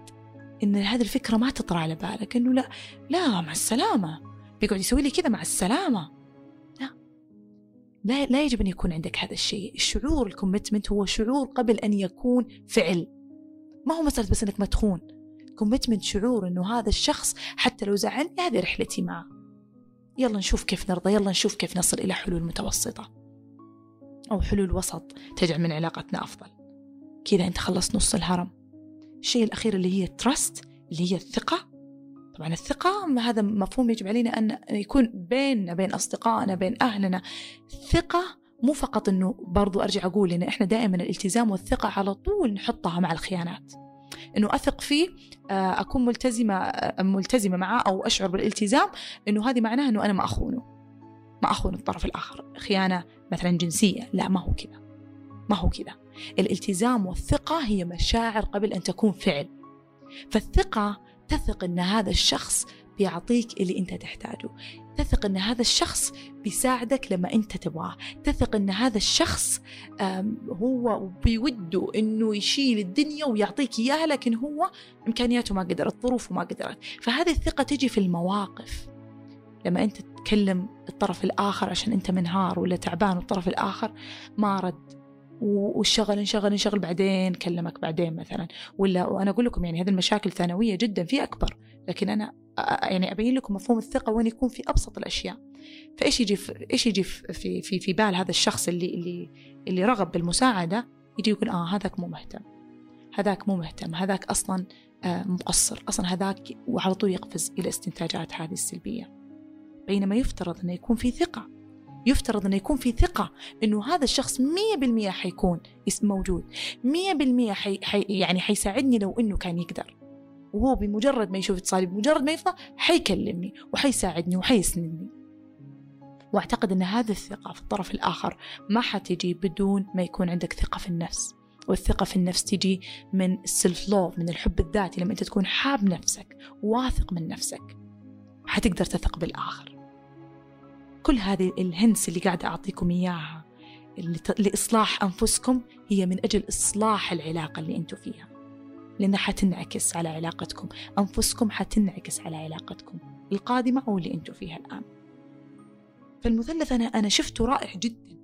S2: إن هذه الفكرة ما تطرى على بالك إنه لا لا مع السلامة. بيقعد يسوي لي كذا مع السلامة. لا. لا, لا يجب أن يكون عندك هذا الشيء. الشعور ال commitment هو شعور قبل أن يكون فعل. ما هو مسألة بس إنك ما تخون commitment شعور إنه هذا الشخص حتى لو زعلني هذه رحلتي معه. يلا نشوف كيف نرضى يلا نشوف كيف نصل إلى حلول متوسطة. أو حلول وسط تجعل من علاقتنا أفضل. كذا أنت خلصت نص الهرم. الشيء الأخير اللي هي التراست اللي هي الثقة طبعا الثقة هذا مفهوم يجب علينا أن يكون بيننا بين أصدقائنا بين أهلنا. ثقة مو فقط أنه برضو أرجع أقول إن إحنا دائما الالتزام والثقة على طول نحطها مع الخيانات. إنه أثق فيه آه، أكون ملتزمة آه، ملتزمة معاه أو أشعر بالالتزام إنه هذه معناها إنه أنا ما أخونه. ما اخون الطرف الآخر. خيانة مثلا جنسية. لا ما هو كذا. ما هو كذا. الالتزام والثقة هي مشاعر قبل أن تكون فعل. فالثقة تثق إن هذا الشخص بيعطيك اللي أنت تحتاجه. تثق إن هذا الشخص بيساعدك لما أنت تبغاه. تثق إن هذا الشخص هو بيوده إنه يشيل الدنيا ويعطيك إياها لكن هو إمكانياته ما قدرت ظروفه ما قدرت. فهذه الثقة تجي في المواقف. لما أنت تكلم الطرف الآخر عشان أنت منهار ولا تعبان والطرف الآخر ما رد. والشغل انشغل انشغل بعدين كلمك بعدين مثلا. ولا وأنا أقول لكم يعني هذه المشاكل ثانوية جدا في أكبر. لكن أنا يعني أبين لكم مفهوم الثقة وين يكون في أبسط الأشياء. فإيش يجي في إيش يجي في في في بال هذا الشخص اللي اللي اللي رغب بالمساعدة؟ يجي يقول آه هذاك مو مهتم. هذاك مو مهتم. هذاك أصلا آه مقصر. أصلا هذاك وعلى طول يقفز إلى استنتاجات هذه السلبية. بينما يفترض إنه يكون في ثقة. يفترض أنه يكون في ثقة أنه هذا الشخص مية بالمية حيكون موجود. مية بالمية حي حي يعني حيساعدني لو أنه كان يقدر. وهو بمجرد ما يشوف اتصالي بمجرد ما يفضى حيكلمني وحيساعدني وحيسندني. وأعتقد أن هذه الثقة في الطرف الآخر ما حتجي بدون ما يكون عندك ثقة في النفس. والثقة في النفس تجي من السلف لوف من الحب الذاتي. لما أنت تكون حاب نفسك واثق من نفسك حتقدر تثق بالآخر. كل هذه الهنس اللي قاعدة أعطيكم إياها لإصلاح أنفسكم هي من أجل إصلاح العلاقة اللي أنتم فيها. لأنها حتنعكس على علاقتكم. أنفسكم حتنعكس على علاقتكم. القادمة أو اللي أنتم فيها الآن. فالمثلث أنا أنا شفته رائع جدا.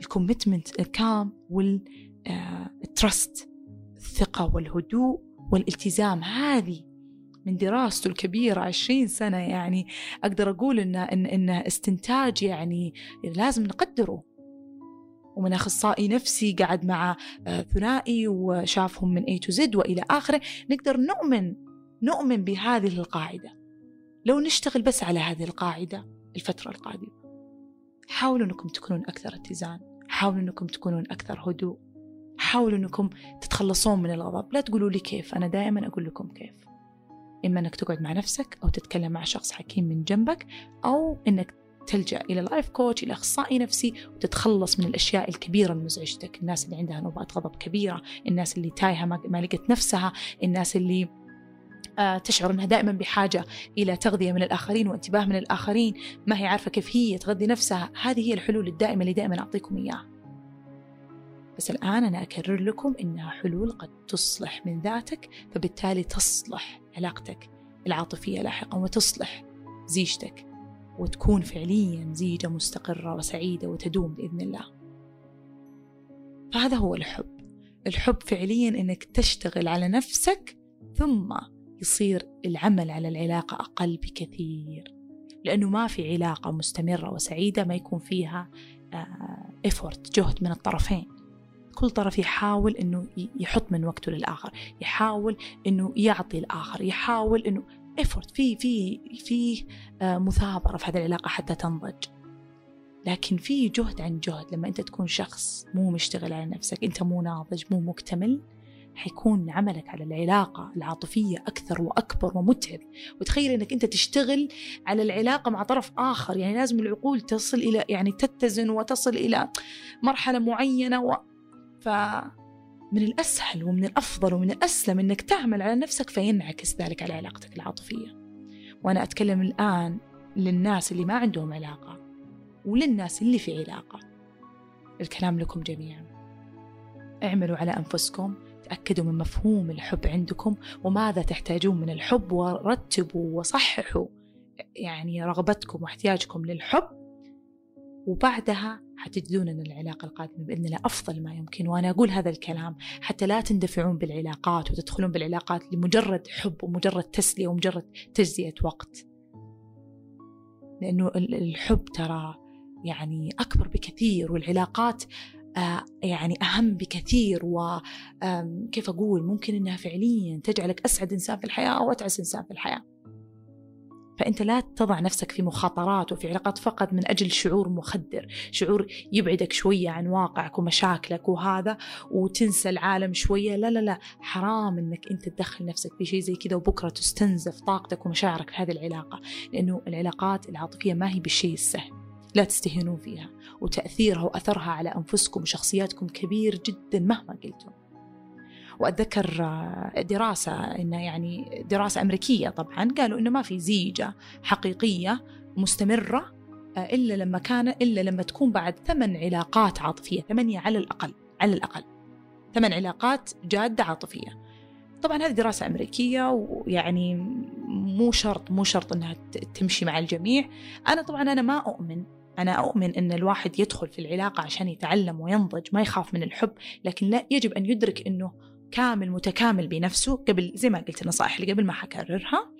S2: الكوميتمنت الكام والترست الثقة والهدوء والالتزام. هذه من دراسته الكبيرة عشرين سنة يعني أقدر أقول إنه إن, إن استنتاج يعني لازم نقدره. ومن أخصائي نفسي قعد مع آه، ثنائي وشافهم من A to Z وإلى آخره نقدر نؤمن نؤمن بهذه القاعدة. لو نشتغل بس على هذه القاعدة الفترة القادمة. حاولوا أنكم تكونون أكثر اتزان. حاولوا أنكم تكونون أكثر هدوء. حاولوا أنكم تتخلصون من الغضب. لا تقولوا لي كيف. أنا دائما أقول لكم كيف. إما أنك تقعد مع نفسك أو تتكلم مع شخص حكيم من جنبك أو أنك تلجأ إلى لايف كوتش إلى أخصائي نفسي وتتخلص من الأشياء الكبيرة المزعجتك. الناس اللي عندها نوبات غضب كبيرة الناس اللي تايهة ما لقت نفسها الناس اللي آه، تشعر أنها دائما بحاجة إلى تغذية من الآخرين وانتباه من الآخرين ما هي عارفة كيف هي تغذي نفسها. هذه هي الحلول الدائمة اللي دائما أعطيكم إياها. بس الآن أنا أكرر لكم إنها حلول قد تصلح من ذاتك فبالتالي تصلح. علاقتك العاطفية لاحقا وتصلح زيجتك وتكون فعليا زيجة مستقرة وسعيدة وتدوم بإذن الله. فهذا هو الحب. الحب فعليا إنك تشتغل على نفسك ثم يصير العمل على العلاقة أقل بكثير. لأنه ما في علاقة مستمرة وسعيدة ما يكون فيها effort آه، جهد من الطرفين. كل طرف يحاول إنه يحط من وقته للآخر يحاول إنه يعطي الآخر يحاول إنه effort في في في آه، مثابرة في هذه العلاقة حتى تنضج. لكن في جهد عن جهد لما أنت تكون شخص مو مشتغل على نفسك أنت مو ناضج مو مكتمل حيكون عملك على العلاقة العاطفية أكثر وأكبر ومتعب. وتخيل أنك أنت تشتغل على العلاقة مع طرف آخر يعني لازم العقول تصل إلى يعني تتزن وتصل إلى مرحلة معينة و... فمن الأسهل ومن الأفضل ومن الأسلم أنك تعمل على نفسك فينعكس ذلك على علاقتك العاطفية. وأنا أتكلم الآن للناس اللي ما عندهم علاقة وللناس اللي في علاقة. الكلام لكم جميعا. اعملوا على أنفسكم تأكدوا من مفهوم الحب عندكم وماذا تحتاجون من الحب ورتبوا وصححوا يعني رغبتكم واحتياجكم للحب. وبعدها حتجدون أن العلاقة القادمة بإذن الله أفضل ما يمكن وأنا أقول هذا الكلام حتى لا تندفعون بالعلاقات وتدخلون بالعلاقات لمجرد حب ومجرد تسلية ومجرد تجزية وقت. لأنه الحب ترى يعني أكبر بكثير والعلاقات آه، يعني أهم بكثير وكيف أقول؟ ممكن أنها فعليا تجعلك أسعد إنسان في الحياة أو أتعس إنسان في الحياة. فأنت لا تضع نفسك في مخاطرات وفي علاقات فقط من أجل شعور مخدر شعور يبعدك شوية عن واقعك ومشاكلك وهذا وتنسى العالم شوية. لا لا لا حرام أنك أنت تدخل نفسك في شيء زي كذا وبكرة تستنزف طاقتك ومشاعرك في هذه العلاقة لأنه العلاقات العاطفية ما هي بالشيء السهل. لا تستهينون فيها وتأثيرها وأثرها على أنفسكم وشخصياتكم كبير جدا مهما قلتم. وأتذكر آه، دراسة إنه يعني دراسة أمريكية طبعا قالوا إنه ما في زيجة حقيقية مستمرة آه، إلا لما كان إلا لما تكون بعد ثمان علاقات عاطفية ثمانية على الأقل على الأقل ثمان علاقات جادة عاطفية. طبعا هذه دراسة أمريكية ويعني مو شرط مو شرط أنها تمشي مع الجميع. أنا طبعا أنا ما أؤمن أنا أؤمن أن الواحد يدخل في العلاقة عشان يتعلم وينضج ما يخاف من الحب لكن لا يجب أن يدرك أنه كامل متكامل بنفسه قبل زي ما قلت النصائح اللي قبل ما حكررها.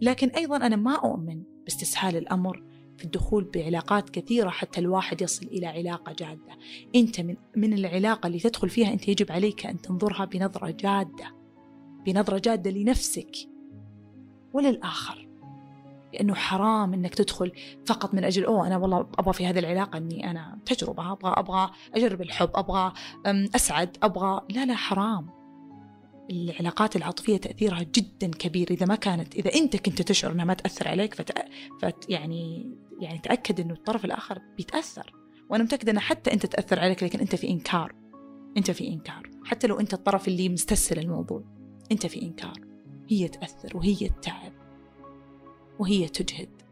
S2: لكن أيضا أنا ما أؤمن باستسهال الأمر في الدخول بعلاقات كثيرة حتى الواحد يصل إلى علاقة جادة. أنت من, من العلاقة اللي تدخل فيها أنت يجب عليك أن تنظرها بنظرة جادة بنظرة جادة لنفسك وللآخر. لأنه حرام إنك تدخل فقط من أجل أوه أنا والله أبغى في هذه العلاقة إني أنا تجربة أبغى أبغى أجرب الحب أبغى أسعد أبغى. لا لا حرام. العلاقات العاطفية تأثيرها جدا كبير. إذا ما كانت إذا أنت كنت تشعر أنها ما تأثر عليك فت... يعني يعني تأكد أنه الطرف الآخر بيتأثر. وأنا متأكدة أن حتى أنت تأثر عليك لكن أنت في إنكار. أنت في إنكار. حتى لو أنت الطرف اللي مستسهل الموضوع أنت في إنكار. هي تأثر وهي تتعب وهي تجهد.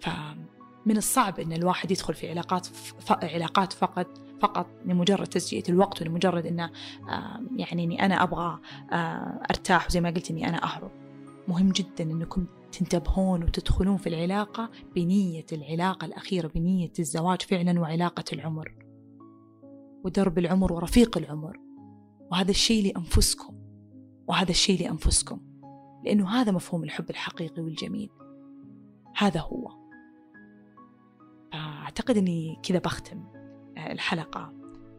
S2: فمن الصعب أن الواحد يدخل في علاقات ف... علاقات فقط فقط لمجرد تسجية الوقت ولمجرد أنه يعني أني أنا أبغى أرتاح وزي ما قلت أني أنا أهرب. مهم جدا أنكم تنتبهون وتدخلون في العلاقة بنية العلاقة الأخيرة بنية الزواج فعلا وعلاقة العمر. ودرب العمر ورفيق العمر. وهذا الشيء لأنفسكم. وهذا الشيء لأنفسكم. لأنه هذا مفهوم الحب الحقيقي والجميل. هذا هو. أعتقد أني كذا بختم. الحلقة.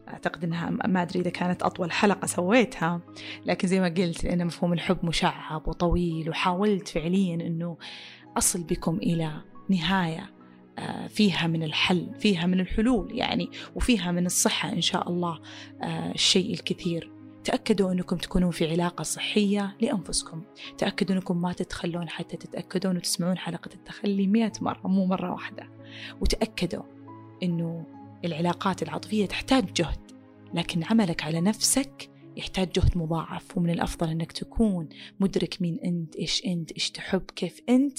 S2: أعتقد أنها ما أدري إذا كانت أطول حلقة سويتها لكن زي ما قلت لأن مفهوم الحب مشعب وطويل وحاولت فعليا أنه أصل بكم إلى نهاية آه، فيها من الحل فيها من الحلول يعني وفيها من الصحة إن شاء الله آه، الشيء الكثير. تأكدوا أنكم تكونون في علاقة صحية لأنفسكم. تأكدوا أنكم ما تتخلون حتى تتأكدون وتسمعون حلقة التخلي مئة مرة مو مرة واحدة. وتأكدوا أنه العلاقات العاطفية تحتاج جهد لكن عملك على نفسك يحتاج جهد مضاعف ومن الأفضل أنك تكون مدرك مين أنت إيش أنت إيش تحب كيف أنت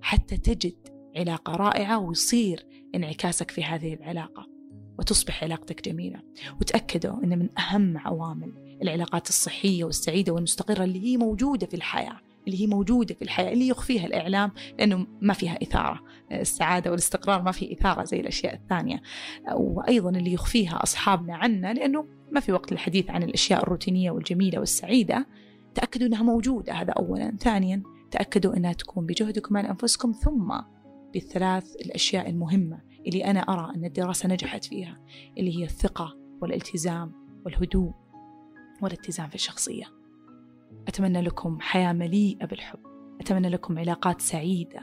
S2: حتى تجد علاقة رائعة ويصير انعكاسك في هذه العلاقة وتصبح علاقتك جميلة. وتأكدوا أن من أهم عوامل العلاقات الصحية والسعيدة والمستقرة اللي هي موجودة في الحياة. اللي هي موجودة في الحياة اللي يخفيها الإعلام لأنه ما فيها إثارة. السعادة والاستقرار ما في إثارة زي الأشياء الثانية. وأيضا اللي يخفيها أصحابنا عنا لأنه ما في وقت للحديث عن الأشياء الروتينية والجميلة والسعيدة. تأكدوا أنها موجودة هذا أولا. ثانيا تأكدوا أنها تكون بجهدكم على أنفسكم ثم بالثلاث الأشياء المهمة اللي أنا أرى أن الدراسة نجحت فيها اللي هي الثقة والالتزام والهدوء والاتزان في الشخصية. أتمنى لكم حياة مليئة بالحب. أتمنى لكم علاقات سعيدة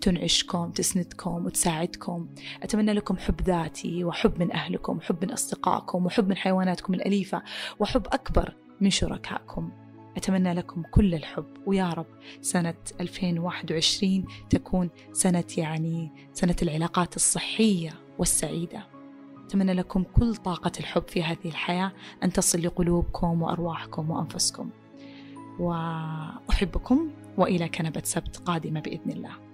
S2: تنعشكم تسندكم وتساعدكم. أتمنى لكم حب ذاتي وحب من أهلكم وحب من أصدقائكم وحب من حيواناتكم الأليفة وحب أكبر من شركائكم. أتمنى لكم كل الحب. ويا رب سنة 2021 تكون سنة يعني سنة العلاقات الصحية والسعيدة. أتمنى لكم كل طاقة الحب في هذه الحياة. أن تصل لقلوبكم وأرواحكم وأنفسكم. وأحبكم وإلى كنبة سبت قادمة بإذن الله.